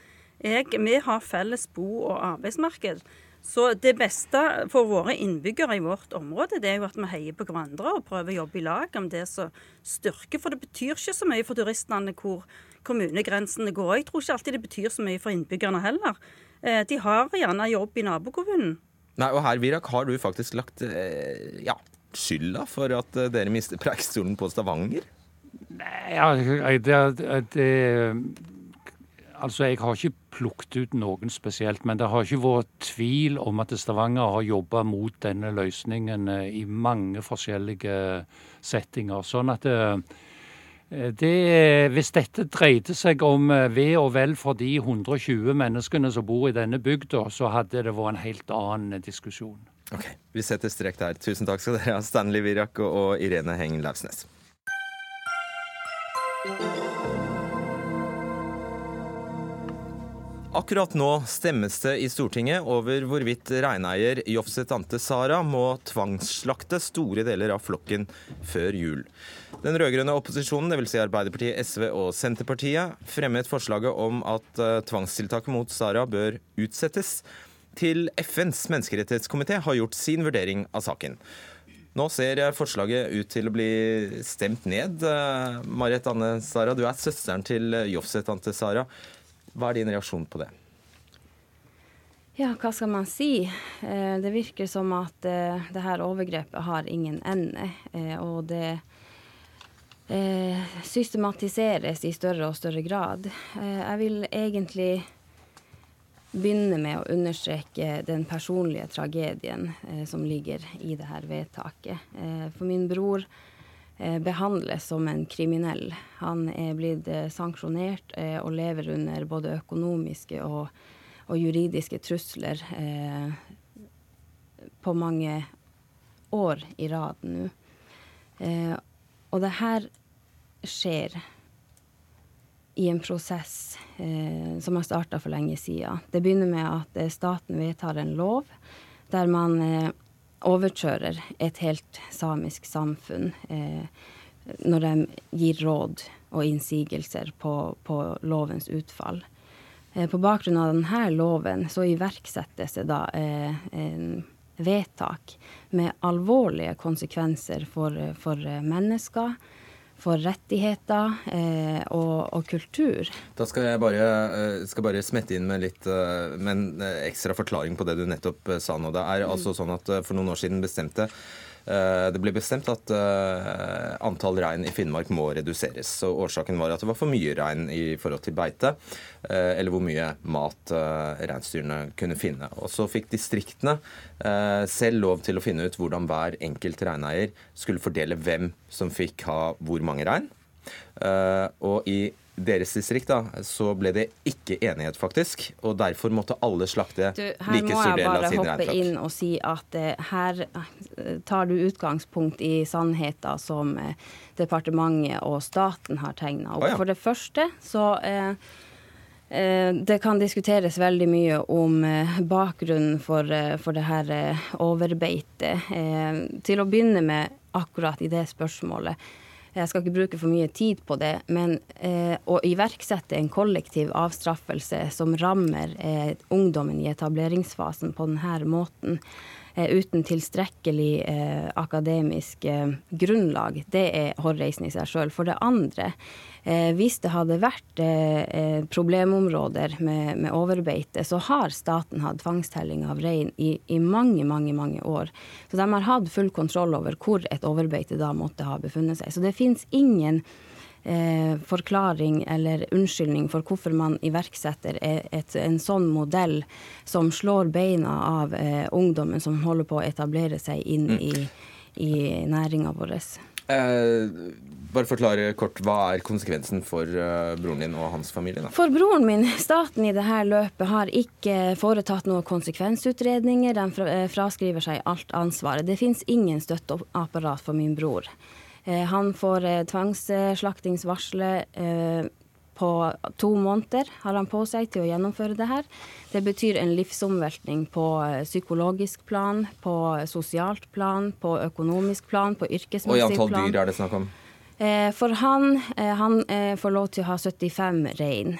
Jeg, vi har felles bo- og arbeidsmarked. Så det beste for våre innbyggere i vårt område, det er jo at vi heier på hverandre og prøver å jobbe i lag om det som styrker. For det betyr ikke så mye for turistene hvor kommunegrensene går. Jeg tror ikke alltid det betyr så mye for innbyggerne heller. Eh, de har gjerne jobb i nabokommunen. Nei, og her, Virak, har du faktisk lagt eh, ja, skylda for at eh, dere mister preikestolen på Stavanger? Nei, ja, det, det Altså, Jeg har ikke plukket ut noen spesielt, men det har ikke vært tvil om at Stavanger har jobba mot denne løsningen i mange forskjellige settinger. Sånn at det, Eh, det, hvis dette dreide seg om ved ve og vel for de 120 menneskene som bor i denne bygda, så hadde det vært en helt annen diskusjon. Ok, Vi setter strek der. Tusen takk skal dere ha, Stanley Virak og Irene Heng Lauvsnes. Akkurat nå stemmes det i Stortinget over hvorvidt reineier Jofset Ante Sara må tvangsslakte store deler av flokken før jul. Den rød-grønne opposisjonen, dvs. Si Arbeiderpartiet, SV og Senterpartiet, fremmet forslaget om at uh, tvangstiltaket mot Sara bør utsettes til FNs menneskerettighetskomité har gjort sin vurdering av saken. Nå ser forslaget ut til å bli stemt ned. Uh, Marit Anne Sara, du er søsteren til Jofset Ante Sara. Hva er din reaksjon på det? Ja, hva skal man si? Eh, det virker som at eh, det her overgrepet har ingen ende. Eh, og det systematiseres i større og større grad. Jeg vil egentlig begynne med å understreke den personlige tragedien som ligger i det her vedtaket. For min bror behandles som en kriminell. Han er blitt eh, sanksjonert eh, og lever under både økonomiske og, og juridiske trusler eh, på mange år i rad nå. og det her skjer i en prosess eh, som har starta for lenge siden. Det begynner med at eh, staten vedtar en lov der man eh, overkjører et helt samisk samfunn eh, når de gir råd og innsigelser på, på lovens utfall. Eh, på bakgrunn av denne loven så iverksettes det da eh, en vedtak med alvorlige konsekvenser for, for mennesker for rettigheter eh, og, og, kultur. Da skal jeg bare, eh, skal bare smette inn med litt uh, med en eh, ekstra forklaring på det du nettopp sa nå. Det er mm. altså sånn at For noen år siden bestemte Eh, det ble bestemt at eh, antall rein i Finnmark må reduseres. Så Årsaken var at det var for mye rein i forhold til beite, eh, eller hvor mye mat reinsdyrene kunne finne. Og Så fikk distriktene selv lov til å finne ut hvordan hver enkelt reineier skulle fordele hvem som fikk ha hvor mange rein. Og i deres distrikt da, så ble det ikke enighet, faktisk. Og derfor måtte alle slakte du, like stor del av sin regnflokk. Her må jeg bare hoppe inn og si at eh, her uh, tar du utgangspunkt i sannheter som eh, departementet og staten har tegna opp. Oh, ja. For det første så det kan diskuteres veldig mye om bakgrunnen for, for det her overbeitet. Til å begynne med akkurat i det spørsmålet jeg skal ikke bruke for mye tid på det, men eh, å iverksette en kollektiv avstraffelse som rammer eh, ungdommen i etableringsfasen på denne måten, uten tilstrekkelig eh, akademisk eh, grunnlag, det er hårreisende i seg sjøl. For det andre, Eh, hvis det hadde vært eh, eh, problemområder med, med, overbeite, så har staten hatt tvangstelling av rein i, i, mange, mange mange år. Så de har hatt full kontroll over hvor et overbeite da måtte ha befunnet seg. Så det fins ingen eh, forklaring eller unnskyldning for hvorfor man iverksetter et, et, en sånn modell som slår beina av eh, ungdommen som holder på å etablere seg inn mm. i, i næringa vår. Eh, bare forklare kort, Hva er konsekvensen for eh, broren din og hans familie? Da? For broren min, staten i dette løpet har ikke foretatt noen konsekvensutredninger. De eh, fraskriver seg alt ansvaret. Det finnes ingen støtteapparat for min bror. Uh, han får uh, tvangsslaktingsvarselet på to måneder har han på seg til å gjennomføre det her. Det betyr en livsomveltning på psykologisk plan, på sosialt plan, på økonomisk plan, på yrkesmessig plan. Og i antall dyr er det snakk om? Eh, for han, eh, han eh, får lov til å ha 75 rein.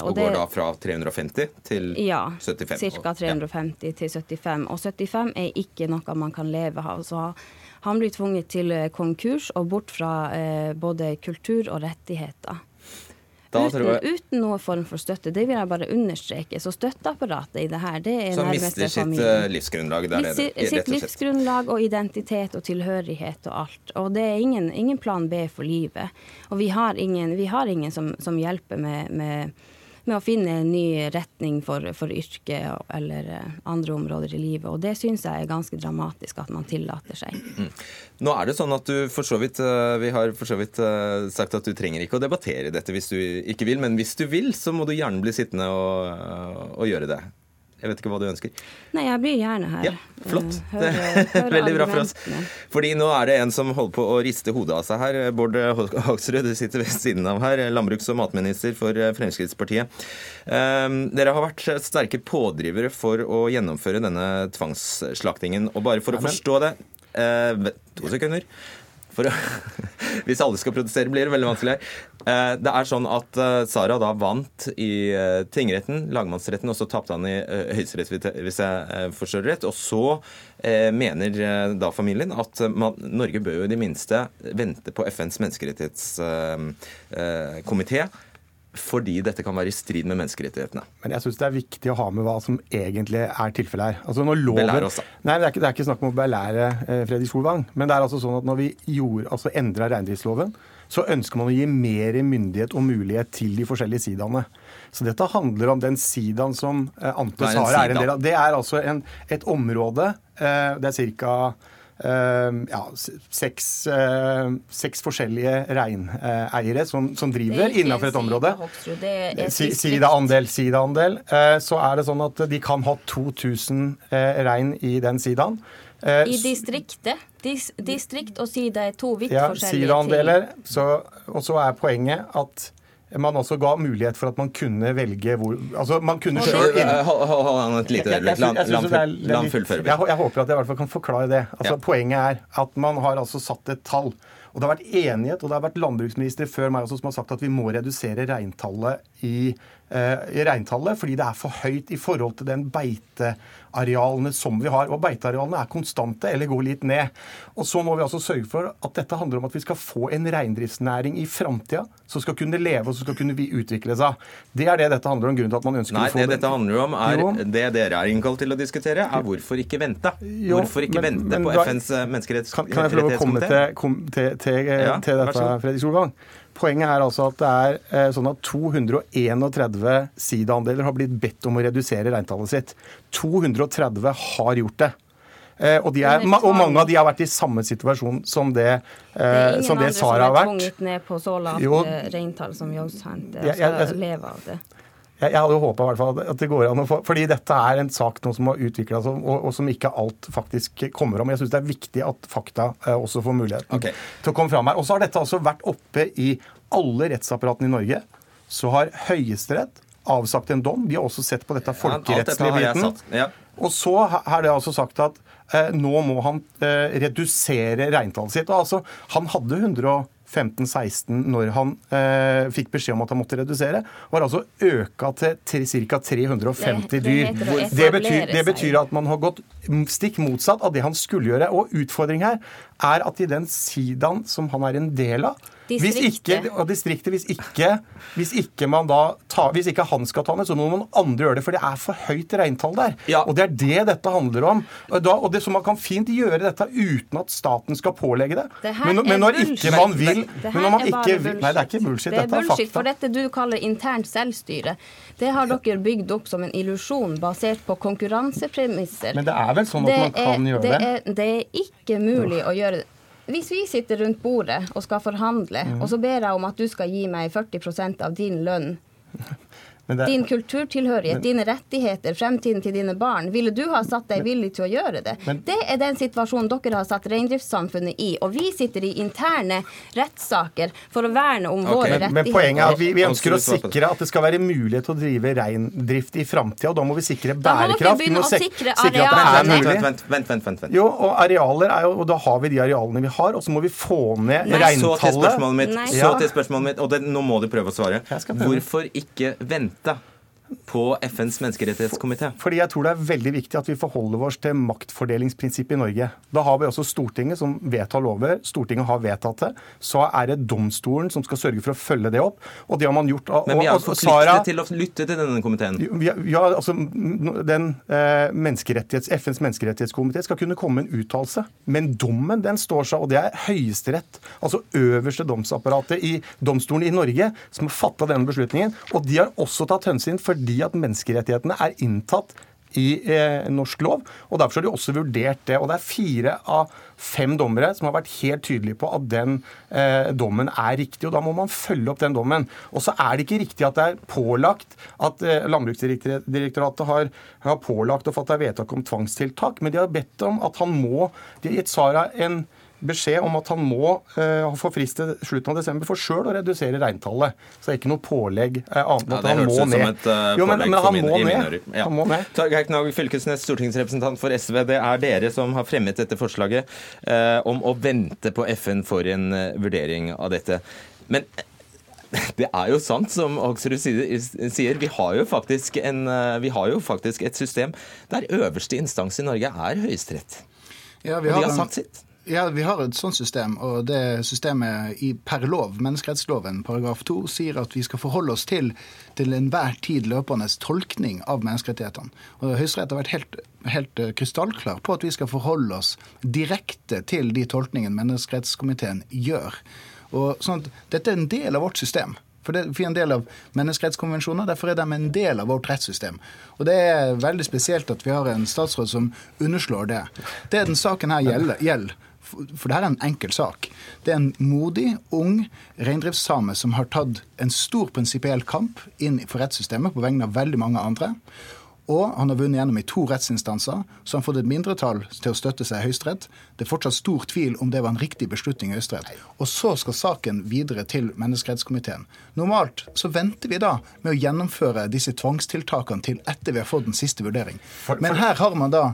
og, og går da fra 350 til ja, 75? Ca. 350 ja. til 75. Og 75 er ikke noe man kan leve av. Så han blir tvunget til konkurs og bort fra både kultur og rettigheter. Uten, uten noen form for støtte. Det vil jeg bare understreke. Så støtteapparatet i det her, det er Som mister sitt familien. Eh, livsgrunnlag der nede? Sitt livsgrunnlag og identitet og tilhørighet og alt. Og det er ingen, ingen plan B for livet. Og vi har ingen, vi har ingen som, som, hjelper med, med med å finne en ny retning for, for yrket eller eh, andre områder i livet. Og det syns jeg er ganske dramatisk at man tillater seg. Mm. Nå er det sånn at du for så vidt eh, Vi har for så vidt eh, sagt at du trenger ikke å debattere dette hvis du ikke vil, men hvis du vil, så må du gjerne bli sittende og, og gjøre det. Jeg vet ikke hva du ønsker. Nei, jeg blir gjerne her. Ja, Flott. Hør, hør Veldig bra for oss. Fordi nå er det en som holder på å riste hodet av seg her. Bård Hoksrud, du sitter ved siden av her. Landbruks- og matminister for eh, Fremskrittspartiet. Um, dere har vært sterke pådrivere for å gjennomføre denne tvangsslaktingen. Og bare for å forstå det uh, To sekunder. Å, hvis alle skal protestere, blir det veldig vanskelig. Eh, det er sånn at eh, Sara da vant i eh, tingretten, lagmannsretten, og så tapte han i Høyesterett, hvis jeg forstår rett. Og så mener da familien at man, Norge bør jo i det minste vente på FNs menneskerettighetskomité fordi dette kan være i strid med menneskerettighetene. Men jeg syns det er viktig å ha med hva som egentlig er tilfellet her. Altså når loven, oss, da. Nei, det er, ikke, det er ikke snakk om å belære eh, Fredrik Solvang. Men det er altså sånn at når vi gjorde, altså endra reindriftsloven så ønsker man å gi mer myndighet og mulighet til de forskjellige sidaene. Så dette handler om den sidaen som eh, Ante Sara er en del av. Det er altså en, et område, eh, det er ca. ja, seks, eh, seks forskjellige reineiere som, som driver innenfor et område. Sidaandel, sidaandel. Eh, Så er det sånn at de kan ha 2000 eh, rein i den sidaen. Eh, I distriktet. Dis, distrikt og sida er to vidt ja, forskjellige sidaandeler. Og så er poenget at man også ga mulighet for at man kunne velge hvor Altså, man kunne selv Eh, Hold an et lite øyeblikk. La han fullføre. Jeg, jeg håper at jeg i hvert fall kan forklare det. Altså, Ja. Poenget er at man har altså satt et tall. Og det har vært enighet, og det har vært landbruksministre før meg også som har sagt at vi må redusere reintallet i, eh, i reintallet, fordi det er for høyt i forhold til den beitearealene som vi har. Og beitearealene er konstante eller går litt ned. Og så må vi altså sørge for at dette handler om at vi skal få en reindriftsnæring i framtida som skal kunne leve og som skal kunne vi utvikle seg. Det er det dette handler om. Grunnen til at man ønsker Nei, å få det dette handler om, er Jo. det dere er innkalt til å diskutere, er hvorfor ikke vente? Jo, Hvorfor ikke men- vente men på da- FNs menneskerettighetskomité? Kan, kan jeg få lov å komme til, kom, til, til, Ja, til dette. Fredrik Solvang? Poenget er altså at det er eh, sånn at 231 sidaandeler har blitt bedt om å redusere reintallet sitt. 230 har gjort det. Eh, og, de er, og mange av de har vært i samme situasjon som det, Det er eh, ingen som det andre som har er tvunget ned på så lavt eh, reintall som Jeg- jeg- altså, jeg- lever av det. Jeg, hadde jo håpa at det går an å få Fordi dette er en sak nå som har utvikla seg, og, og som ikke alt faktisk kommer om. Jeg syns det er viktig at fakta eh, også får muligheten til å komme fram her. Og så har dette altså vært oppe i alle rettsapparatene i Norge. Så har Høyesterett avsagt en dom. Vi har også sett på dette folkerettslige biten. Ja. Og så er har det altså sagt at eh, nå må han eh, redusere reintallet sitt. Og altså, han hadde 115-16 når han eh, fikk beskjed om at han måtte redusere. Var altså øka til, ca. 350 Det- det dyr. Det betyr, det betyr at man har gått stikk motsatt av det han skulle gjøre. Og utfordringen her er at i den sidaen som han er en del av hvis ikke, og distriktet, hvis ikke, hvis ikke man da tar, hvis ikke han skal ta ned, så må noen andre gjøre det. For det er for høyt reintall der. Og det er det dette handler om. Og, da, og det, så Man kan fint gjøre dette uten at staten skal pålegge det. Det Men, er men når ikke man vil Det men når man er bare ikke vil, Nei, det er ikke bullshit. Det er Dette er bullshit, fakta. for dette du kaller internt selvstyre, det har dere bygd opp som en illusjon basert på konkurransepremisser. Men det er vel sånn at man kan gjøre det? det? Er, det er ikke mulig å gjøre det. Hvis vi sitter rundt bordet og skal forhandle, mm. og så ber jeg om at du skal gi meg 40% av din lønn det- din kulturtilhørighet, Men- dine rettigheter, fremtiden til dine barn. Ville du ha satt deg villig til å gjøre det? Men- det er den situasjonen dere har satt reindriftssamfunnet i. Og vi sitter i interne rettssaker for å verne om våre Men, rettigheter. men poenget er at vi, vi ønsker å sikre at det skal være mulighet til å drive reindrift i framtida. Og da må vi sikre Da må bærekraft. Vi må å sikre er mulig. Vent, vent, vent, vent, vent, vent. Jo, og arealer er jo, og da har vi de arealene vi har, og så må vi få ned Så til spørsmålet mitt, Nei. så til spørsmålet mitt og det, nå må du prøve å svare. prøve. Hvorfor ikke vente tas på FNs menneskerettighetskomité? Fordi jeg tror det er veldig viktig at vi forholder oss til maktfordelingsprinsippet i Norge. Da har vi også Stortinget som vedtar lover. Stortinget har vedtatt det. Så er det domstolen som skal sørge for å følge det opp. Og det har man gjort. Men vi er altså forpliktet til å lytte til denne komiteen. Ja, altså den eh, menneskerettighets, FNs menneskerettighetskomité skal kunne komme med en uttalelse. Men dommen den står seg, og det er Høyesterett, altså øverste domsapparatet i domstolen i Norge, som har fatta denne beslutningen. Og de har også tatt hensyn fordi at menneskerettighetene er inntatt i eh, norsk lov, og Derfor har de også vurdert det. og Det er fire av fem dommere som har vært helt tydelige på at den eh, dommen er riktig. og Da må man følge opp den dommen. Og så er det ikke riktig at det er pålagt at eh, Landbruksdirektoratet har, har pålagt å fatte vedtak om tvangstiltak, men de har bedt om at han må De har gitt Sara en beskjed om at han må uh, få frist til slutten av desember for sjøl å redusere reintallet. Så det er ikke noe pålegg uh, annet enn Ja, at han må ned. et uh, Jo, men, men han min, må ned. Ja. Han må ned. Torgeir Knag Fylkesnes, stortingsrepresentant for SV. Det er dere som har fremmet dette forslaget uh, om å vente på FN for en vurdering av dette. Men det er jo sant, som Hoksrud sier. Vi har jo faktisk, en, vi har jo faktisk et system der øverste instans i Norge er Høyesterett. Ja, vi Og de har har sagt sitt. Ja, vi har et sånt system, og det systemet i per lov, menneskerettsloven paragraf 2, sier at vi skal forholde oss til til enhver tid løpende tolkning av menneskerettighetene. Og Høyesterett har vært helt, helt eh, krystallklar på at vi skal forholde oss direkte til de tolkningene menneskerettskomiteen gjør. Og sånn at Dette er en del av vårt system. For det, er en del av menneskerettskonvensjoner, derfor er de en del av vårt rettssystem. Og Det er veldig spesielt at vi har en statsråd som underslår det. Det den saken her gjelder for det her er en enkel sak. Det er en modig, ung reindriftssame som har tatt en stor prinsipiell kamp inn for rettssystemet på vegne av veldig mange andre. Og han har vunnet gjennom i to rettsinstanser, så han har fått et mindretall til å støtte seg i Høyesterett. Det er fortsatt stor tvil om det var en riktig beslutning i Høyesterett. Og så skal saken videre til menneskerettskomiteen. Normalt så venter vi da med å gjennomføre disse tvangstiltakene til etter vi har fått den siste vurdering. Men her har man da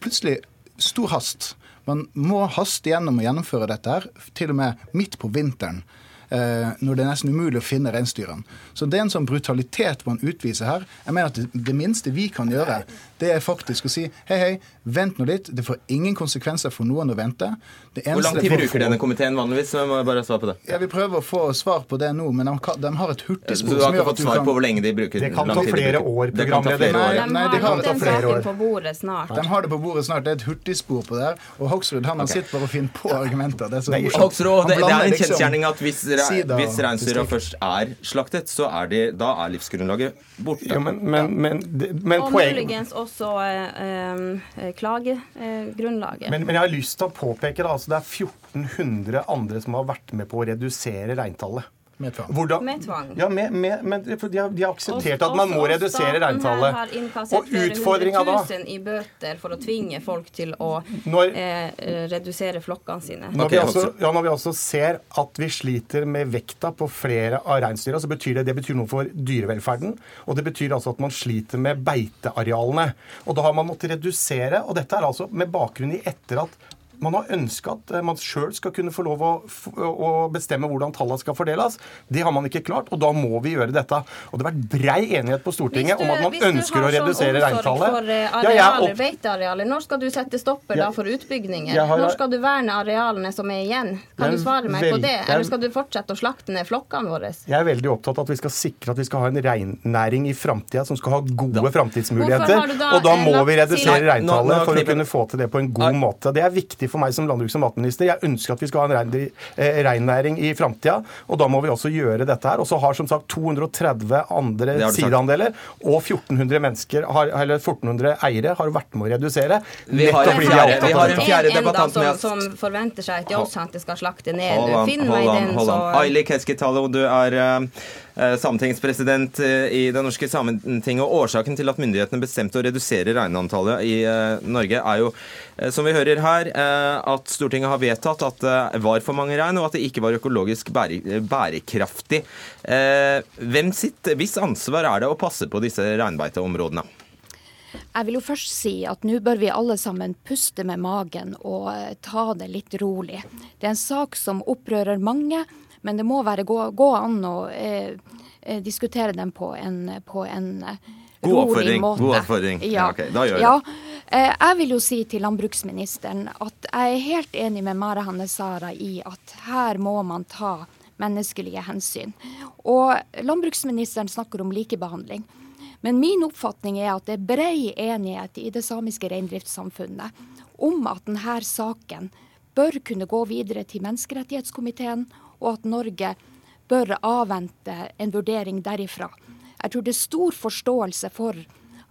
plutselig stor hast. Man må haste gjennom å gjennomføre dette her, til og med midt på vinteren. Eh, når det er nesten umulig å finne reinsdyrene. Så det er en sånn brutalitet man utviser her. Jeg mener at det, det minste vi kan gjøre, det er faktisk å si hei, hei, vent nå litt. Det får ingen konsekvenser for noen å vente. Det Hvor lang tid bruker denne komiteen vanligvis? Så jeg må bare svare på det. Ja, Vi prøver å få svar på det nå, men de, kan- de har et Så hurtigspor du har ikke fått svar kan på hvor lenge de bruker? Det kan lang ta tid flere år, Det kan ta programleder. flere år. Nei, nei, de De har den på saken på bordet snart. De har det på bordet snart. Det er et hurtigspor på det her. Og Hoksrud han har sitter bare og finne på argumenter. Det er så morsomt. Hoksrud, det, det er en liksom kjensgjerning at hvis, sida hvis reinsdyra først er slaktet, så er de, da er livsgrunnlaget borte. Ja, men, men, men, men og poeng... muligens også eh, eh, klagegrunnlaget. Men, men jeg har lyst til å påpeke da, altså det er 1400 andre som har vært med på å redusere reintallet. Med tvang. Hvordan- Med tvang. Ja, med, med, men for de har, de har akseptert også, at man må også redusere reintallet. Og utfordringa da i bøter for å tvinge folk til å Når- eh, eh, redusere flokkene sine. Når, vi også, ja, når vi også ser at vi sliter med vekta på flere av reinsdyra, så betyr det, det betyr noe for dyrevelferden. Og det betyr altså at man sliter med beitearealene. Og da har man måttet redusere. Og dette er altså med bakgrunn i etter at man har ønska at eh, man sjøl skal kunne få lov å, å bestemme hvordan tallene skal fordeles. Det har man ikke klart, og da må vi gjøre dette. Og det har vært brei enighet på Stortinget om at man ønsker å redusere reintallet. du har sånn jeg for arealer, opp- beitearealer, når skal du sette stopper da for utbygginger? har- Når skal du verne arealene som er igjen? Kan du svare meg på det? Eller skal du fortsette å slakte ned flokkene våre? Jeg er veldig opptatt av at vi skal sikre at vi skal ha en reinnæring i framtida som skal ha gode framtidsmuligheter. du Og da eh, må vi redusere reintallet for å kunne få til det på en god måte. Det er viktig for meg som landbruks- og matminister. Jeg ønsker at vi skal ha en rein- eh, reinnæring i framtida, og da må vi også gjøre dette her. Og så har som sagt 230 andre sideandeler og 1400 mennesker, har, eller 1400 eiere har vært med å redusere. Vi har en er fjerde- vi har en fjerde debattant som, med oss. som forventer seg at Joe-senteret skal slakte ned. Hold an, Finn meg hold an, den, hold så. Aili Keskitalo, du er eh, sametingspresident eh, i Det norske sametinget. Årsaken til at myndighetene bestemte å redusere reinantallet i eh, Norge, er jo, eh, som vi hører her, eh, at Stortinget har vedtatt at det var for mange rein, og at det ikke var økologisk bære, bærekraftig. Eh, hvem sitt, Hvis ansvar er det å passe på disse reinbeiteområdene? Jeg vil jo først si at nå bør vi alle sammen puste med magen og eh, ta det litt rolig. Det er en sak som opprører mange, men det må være gå, gå an å eh, eh, diskutere den på en, på en eh, God oppfordring, god oppfordring. Ja, ok, da gjør vi ja. det. Jeg vil jo si til landbruksministeren at jeg er helt enig med Mara Hanne Sara i at her må man ta menneskelige hensyn. Og landbruksministeren snakker om likebehandling. Men min oppfatning er at det er brei enighet i det samiske reindriftssamfunnet om at denne saken bør kunne gå videre til menneskerettighetskomiteen, og at Norge bør avvente en vurdering derifra. Jeg tror det er stor forståelse for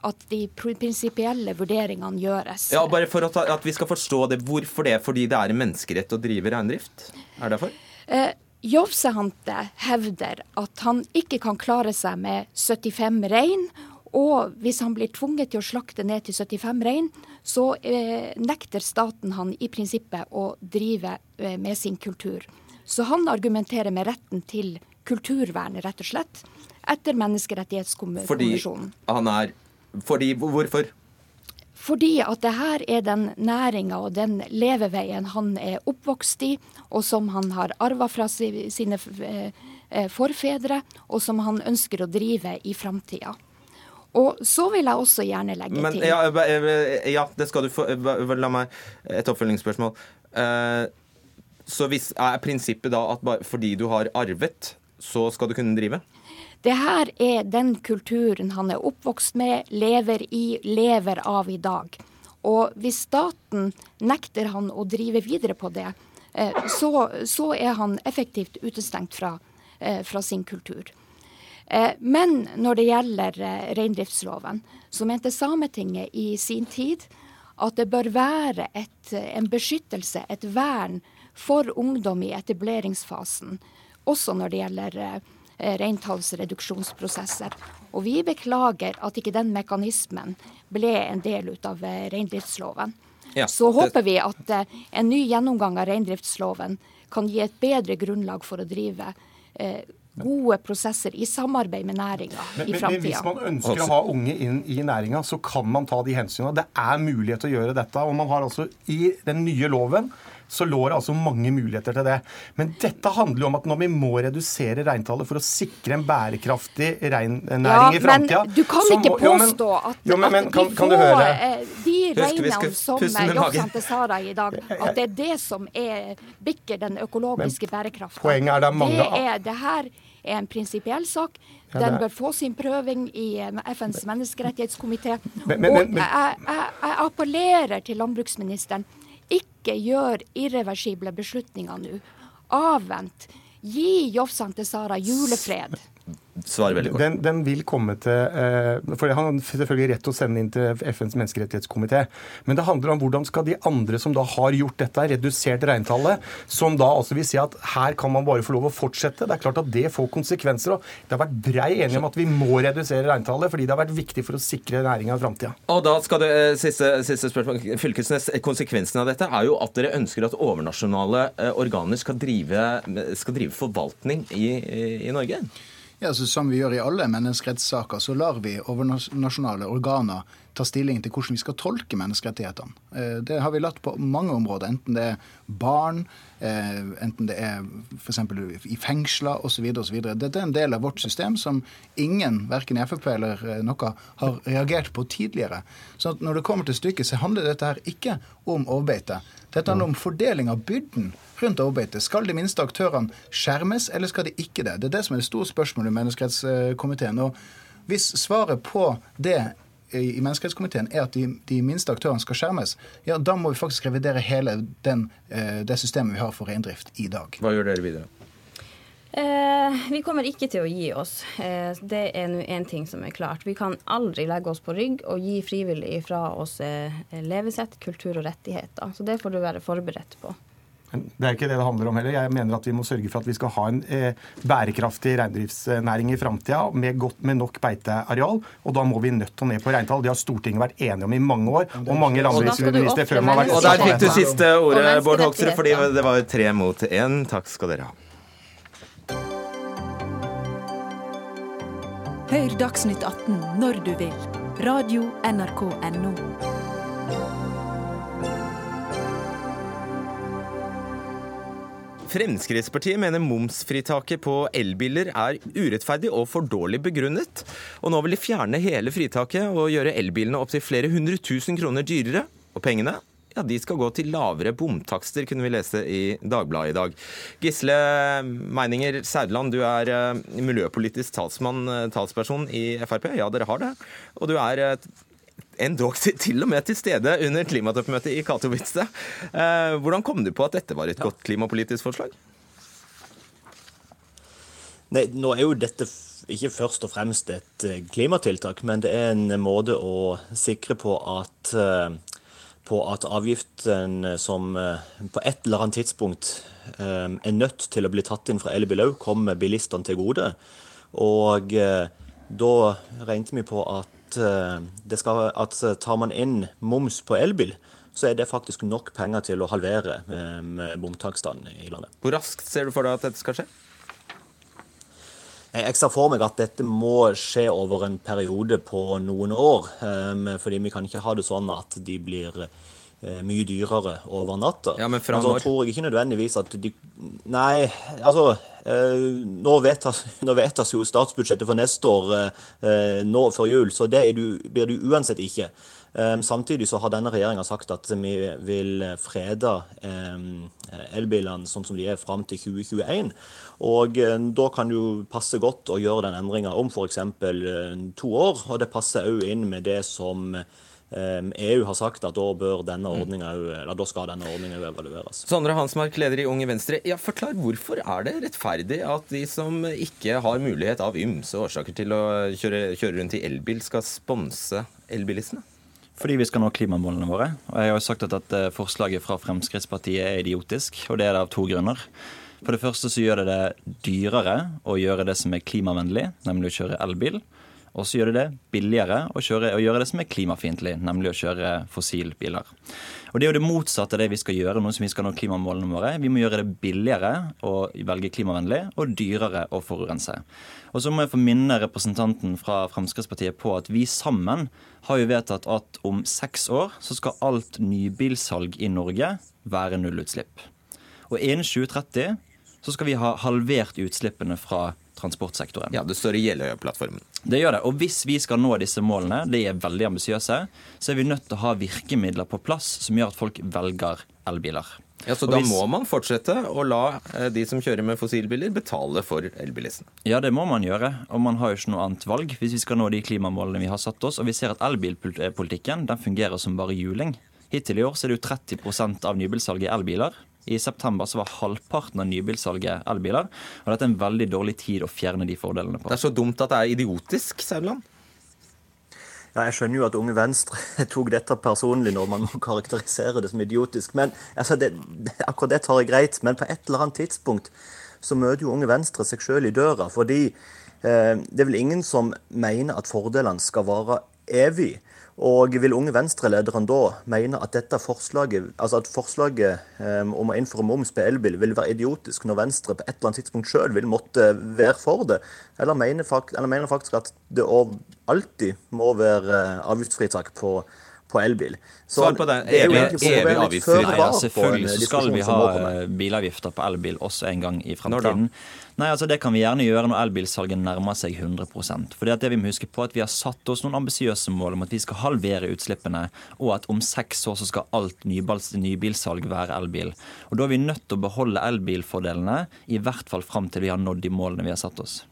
at de prinsipielle vurderingene gjøres. Ja, bare for at, at vi skal forstå det. Hvorfor det? Fordi det er en menneskerett å drive reindrift? Er det derfor? Eh, Jovsehante hevder at han ikke kan klare seg med 75 rein. Og hvis han blir tvunget til å slakte ned til 75 rein, så eh, nekter staten han i prinsippet å drive eh, med sin kultur. Så han argumenterer med retten til kulturvern, rett og slett, etter Fordi han er Fordi Hvorfor? Fordi at det her er den næringa og den leveveien han er oppvokst i, og som han har arva fra sine eh, eh, forfedre, og som han ønsker å drive i framtida. Og så vil jeg også gjerne legge Men, til ja, ja, det skal du få. La meg et oppfølgingsspørsmål. Eh, Så hvis, er prinsippet da at bare fordi du har arvet, så skal du kunne drive? Det her er den kulturen han er oppvokst med, lever i, lever av i dag. Og hvis staten nekter han å drive videre på det, så, så, er han effektivt utestengt fra, fra sin kultur. Men når det gjelder reindriftsloven, så mente Sametinget i sin tid at det bør være et, en beskyttelse, et vern, for ungdom i etableringsfasen, også når det gjelder eh, reintallsreduksjonsprosesser. Og vi beklager at ikke den mekanismen ble en del av eh, reindriftsloven. Ja, Så håper vi at eh, en ny gjennomgang av reindriftsloven kan gi et bedre grunnlag for å drive eh, gode prosesser i samarbeid med næringa i framtida. Hvis man ønsker å ha unge inn i næringa, så kan man ta de hensynene. Det er mulighet til å gjøre dette. Og man har altså i den nye loven så lå det altså mange muligheter til det. Men dette handler jo om at når vi må redusere reintallet for å sikre en bærekraftig reinnæring ja, i framtida Men du kan ikke må, påstå jo, men, at, jo, men, men, kan, kan du høre? Eh, de reinene som Joksan til Sara i dag, at det er det som er, bikker den økologiske bærekraften. Poenget er det mange det, er, det her er en prinsipiell sak. Den bør få sin prøving i eh, FNs menneskerettighetskomité. Og jeg, jeg, jeg appellerer til landbruksministeren ikke gjør irreversible beslutninger nå. Avvent. Gi Jovsante Sara julefred svarer veldig kort. Den, den, vil komme til eh, For Han har selvfølgelig rett til å sende inn til FNs menneskerettighetskomité. Men det handler om hvordan skal de andre som da har gjort dette, redusert reintallet, som da altså vil si at her kan man bare få lov å fortsette. Det er klart at det får konsekvenser. og Det har vært brei enighet om at vi må redusere reintallet, fordi det har vært viktig for å sikre næringa i framtida. Og da skal det, eh, siste, siste spørsmål, Fylkesnes, Konsekvensen av dette er jo at dere ønsker at overnasjonale eh, organer skal drive, skal drive forvaltning i, i Norge? Ja, så Som vi gjør i alle menneskerettssaker, så lar vi overnasjonale organer ta stilling til hvordan vi skal tolke menneskerettighetene. Eh, det har vi latt på mange områder, enten det er barn, eh, enten det er f.eks. i fengsler osv. Dette er en del av vårt system som ingen, verken i Frp eller eh, noe, har reagert på tidligere. Så når det kommer til stykket, så handler dette her ikke om overbeite. Dette handler om fordeling av byrden rundt arbeidet. Skal de minste aktørene skjermes, eller skal de ikke det? Det er det som er det store spørsmålet i menneskerettskomiteen. Og hvis svaret på det i menneskerettskomiteen er at de, de, minste aktørene skal skjermes, ja, da må vi faktisk revidere hele den, eh, det systemet vi har for reindrift i dag. Hva gjør dere videre? Eh, vi kommer ikke til å gi oss. Eh, det er nå én ting som er klart. Vi kan aldri legge oss på rygg og gi frivillig fra oss eh, levesett, kultur og rettigheter. Så det får du være forberedt på. Det er ikke det det handler om heller. Jeg mener at vi må sørge for at vi skal ha en eh, bærekraftig reindriftsnæring i framtida med, med, nok beiteareal. Og da må vi nødt til å ned på reintall. Det har Stortinget vært enige om i mange år. Og mange landbruksministre før meg har vært Og der fikk du siste ordet, Bård Hoksrud, fordi det var tre mot én. Takk skal dere ha. Hør Dagsnytt 18 når du vil. Radio NRK Radio.nrk.no. Fremskrittspartiet mener momsfritaket på elbiler er urettferdig og for dårlig begrunnet. Og nå vil de fjerne hele fritaket og gjøre elbilene opptil flere hundre tusen kroner dyrere. Og pengene ja, de skal gå til lavere bomtakster, kunne vi lese i Dagbladet i dag. Gisle Meininger Saudland, du er eh, miljøpolitisk talsmann, eh, talsperson i Frp. Ja, dere har det. Og du er eh, endog til og med til stede under klimatoppmøtet i Katowice. Eh, hvordan kom du på at dette var et godt klimapolitisk forslag? Nei, nå er jo dette ikke først og fremst et eh, klimatiltak, men det er en måte å sikre på at, eh, på at avgiften som på et eller annet tidspunkt er nødt til å bli tatt inn fra elbil òg, kommer bilistene til gode. Og da regnet vi på at Eh, skal, at eh, tar man inn moms på elbil, så er det faktisk nok penger til å halvere eh, bomtakstene i landet. Hvor raskt ser du for deg at dette skal skje? Jeg ser for meg at dette må skje over en periode på noen år. Fordi vi kan ikke ha det sånn at de blir mye dyrere over natta. Ja, men fra så tror jeg ikke nødvendigvis at de Nei, altså nå vedtas, nå vedtas, jo statsbudsjettet for neste år eh, nå før jul, så det du, blir det uansett ikke. Eh, samtidig så har denne regjeringa sagt at vi vil frede elbilene sånn som de er fram til 2021. Og da kan jo passe godt å gjøre den endringa om f.eks. to år. Og det passer òg inn med det som EU har sagt at da, bør denne ordningen, eller da skal denne ordninga evalueres. Sondre Hansmark, leder i Unge Venstre. Ja, forklar hvorfor er det rettferdig at de som ikke har mulighet av ymse årsaker til å kjøre, kjøre rundt i elbil, skal sponse elbilistene? Fordi vi skal nå klimamålene våre. Og jeg har jo sagt at dette forslaget fra Fremskrittspartiet er idiotisk, og det er det av to grunner. For det første så gjør det det dyrere å gjøre det som er klimavennlig, nemlig å kjøre elbil. Og så gjør det det billigere å, kjøre, å gjøre det som er klimafiendtlig, nemlig å kjøre fossilbiler. Og Det er jo det motsatte av det vi skal gjøre nå som vi skal nå klimamålene våre. Vi må gjøre det billigere å velge klimavennlig og dyrere å forurense. Og så må jeg få minne representanten fra Fremskrittspartiet på at vi sammen har jo vedtatt at om seks år så skal alt nybilsalg i Norge være nullutslipp. Og innen 2030 så skal vi ha halvert utslippene fra transportsektoren. Ja, Det står i Jeløya-plattformen. Det gjør det. Og hvis vi skal nå disse målene, de er veldig ambisiøse, så er vi nødt til å ha virkemidler på plass som gjør at folk velger elbiler. Ja, Så da må man fortsette å la eh, de som kjører med fossilbiler, betale for elbilistene? Ja, det må man gjøre. Og man har jo ikke noe annet valg hvis vi skal nå de klimamålene vi har satt oss. Og vi ser at elbilpolitikken den fungerer som bare juling. Hittil i år så er det jo 30% av nybilsalget elbiler. I september så var halvparten av nybilsalget elbiler. Og dette er en veldig dårlig tid å fjerne de fordelene på. Det er så dumt at det er idiotisk, Sauland. Ja, jeg skjønner jo at Unge Venstre tok dette personlig når man må karakterisere det som idiotisk. men altså, det, Akkurat det tar jeg greit. Men på et eller annet tidspunkt så møter jo Unge Venstre seg sjøl i døra. fordi eh, det er vel ingen som mener at fordelene skal vare evig. Og vil Unge Venstre-lederen da mene at dette forslaget, altså at forslaget um, om å innføre moms på elbil vil være idiotisk når Venstre på et eller annet tidspunkt sjøl vil måtte være for det? Eller mener, faktisk at det alltid må være eh, avgiftsfritak på på elbil. Så Svar på det. Evig, evig avgiftsfritak. Ja, selvfølgelig så skal vi ha bilavgifter på elbil også en gang i fremtiden. Nei, altså Det kan vi gjerne gjøre når elbilsalget nærmer seg 100% at det vi må huske på at Vi har satt oss noen ambisiøse mål om at vi skal halvere utslippene, og at om seks år så skal alt nybilsalg være elbil. Og Da er vi nødt til å beholde elbilfordelene, i hvert fall fram til vi har nådd de målene vi har satt oss.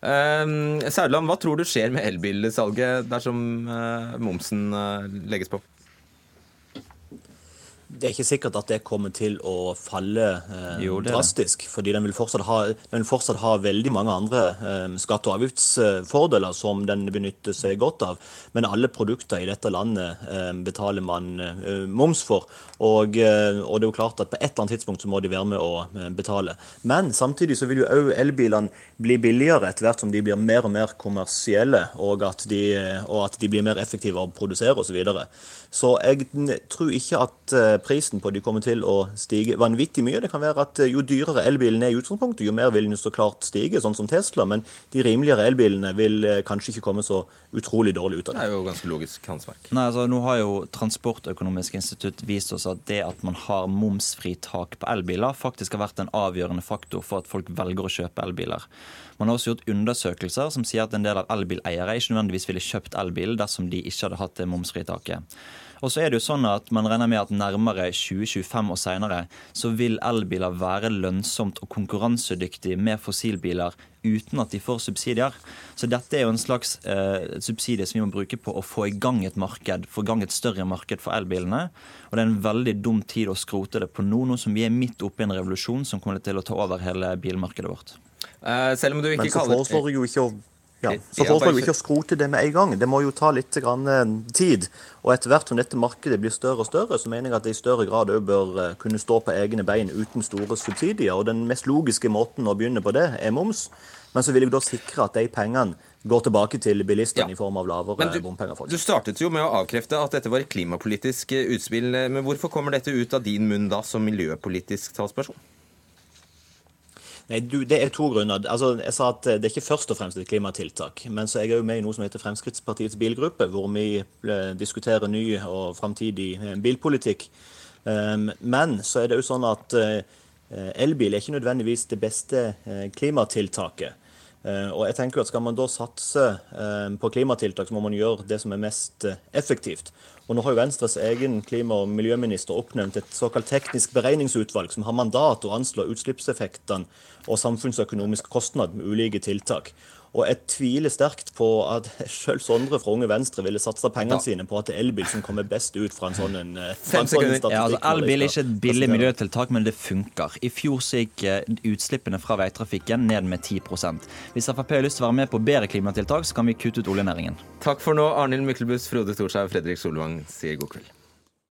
Uh, Saudland, hva tror du skjer med elbilsalget dersom uh, momsen uh, legges på? Det er ikke sikkert at det kommer til å falle eh, jo, drastisk. fordi den vil, ha, den vil, fortsatt ha, veldig mange andre eh, skatte- og avgiftsfordeler som den benytter seg godt av. Men alle produkter i dette landet eh, betaler man eh, moms for. Og, eh, og, det er jo klart at på et eller annet tidspunkt så må de være med å eh, betale. Men samtidig så vil jo òg elbilene bli billigere etter hvert som de blir mer og mer kommersielle, og at de, og at de blir mer effektive å produsere osv. Så, jeg tror ikke at prisen på de kommer til å stige vanvittig mye. Det kan være at eh, jo dyrere elbilen er i utgangspunktet, jo mer vil den så klart stige, sånn som Tesla. Men de rimeligere elbilene vil eh, kanskje ikke komme så utrolig dårlig ut av det. Det er jo ganske logisk, Hans Mark. Nei, altså Nå har jo Transportøkonomisk institutt vist oss at det at man har momsfritak på elbiler, faktisk har vært en avgjørende faktor for at folk velger å kjøpe elbiler. Man har også gjort undersøkelser som sier at en del av elbileiere ikke nødvendigvis ville kjøpt elbil dersom de ikke hadde hatt det momsfritaket. Og så er det jo sånn at Man regner med at nærmere 2025 og senere så vil elbiler være lønnsomt og konkurransedyktig med fossilbiler uten at de får subsidier. Så dette er jo en slags eh, subsidie som vi må bruke på å få i gang et marked, få i gang et større marked for elbilene. Og det er en veldig dum tid å skrote det på nå, nå som vi er midt oppe i en revolusjon som kommer til å ta over hele bilmarkedet vårt. Uh, selv om du ikke Men så foreslår jo ikke å ja, så foreslår vi ikke å skrote det med en gang. Det må jo ta litt eh, tid. Og etter hvert som dette markedet blir større og større, så mener jeg at det i større grad òg bør eh, kunne stå på egne bein uten store subsidier. Og den mest logiske måten å begynne på det, er moms. Men så vil jeg da sikre at de pengene går tilbake til bilistene ja. i form av lavere bompenger. Du startet jo med å avkrefte at dette var et klimapolitisk utspill. Men hvorfor kommer dette ut av din munn da, som miljøpolitisk talsperson? Nei, du, Det er to grunner. Altså, jeg sa at Det er ikke først og fremst et klimatiltak. Men så er jeg òg med i noe som heter Fremskrittspartiets bilgruppe, hvor vi eh, diskuterer ny og framtidig eh, bilpolitikk. Um, men så er det jo sånn at elbil er ikke nødvendigvis det beste klimatiltaket. Og jeg tenker at Skal man da satse på klimatiltak, så må man gjøre det som er mest effektivt. Og nå har jo Venstres egen klima- og miljøminister oppnevnt et såkalt teknisk beregningsutvalg som har mandat å anslå utslippseffektene og samfunnsøkonomisk kostnad med ulike tiltak. Og jeg tviler sterkt på at selv Sondre fra Unge Venstre ville satsa pengene Da. sine på at det er elbil som kommer best ut fra en sånn en, eh, fra en sånn statistikk. Ja, altså, elbil er ikke et billig miljøtiltak, men det funker. I fjor så gikk eh, utslippene fra veitrafikken ned med 10 Hvis Frp har lyst til å være med på bedre klimatiltak, så kan vi kutte ut oljenæringen. Takk for nå, Arnhild Myklebust, Frode Thorshaug Fredrik Solvang sier god kveld.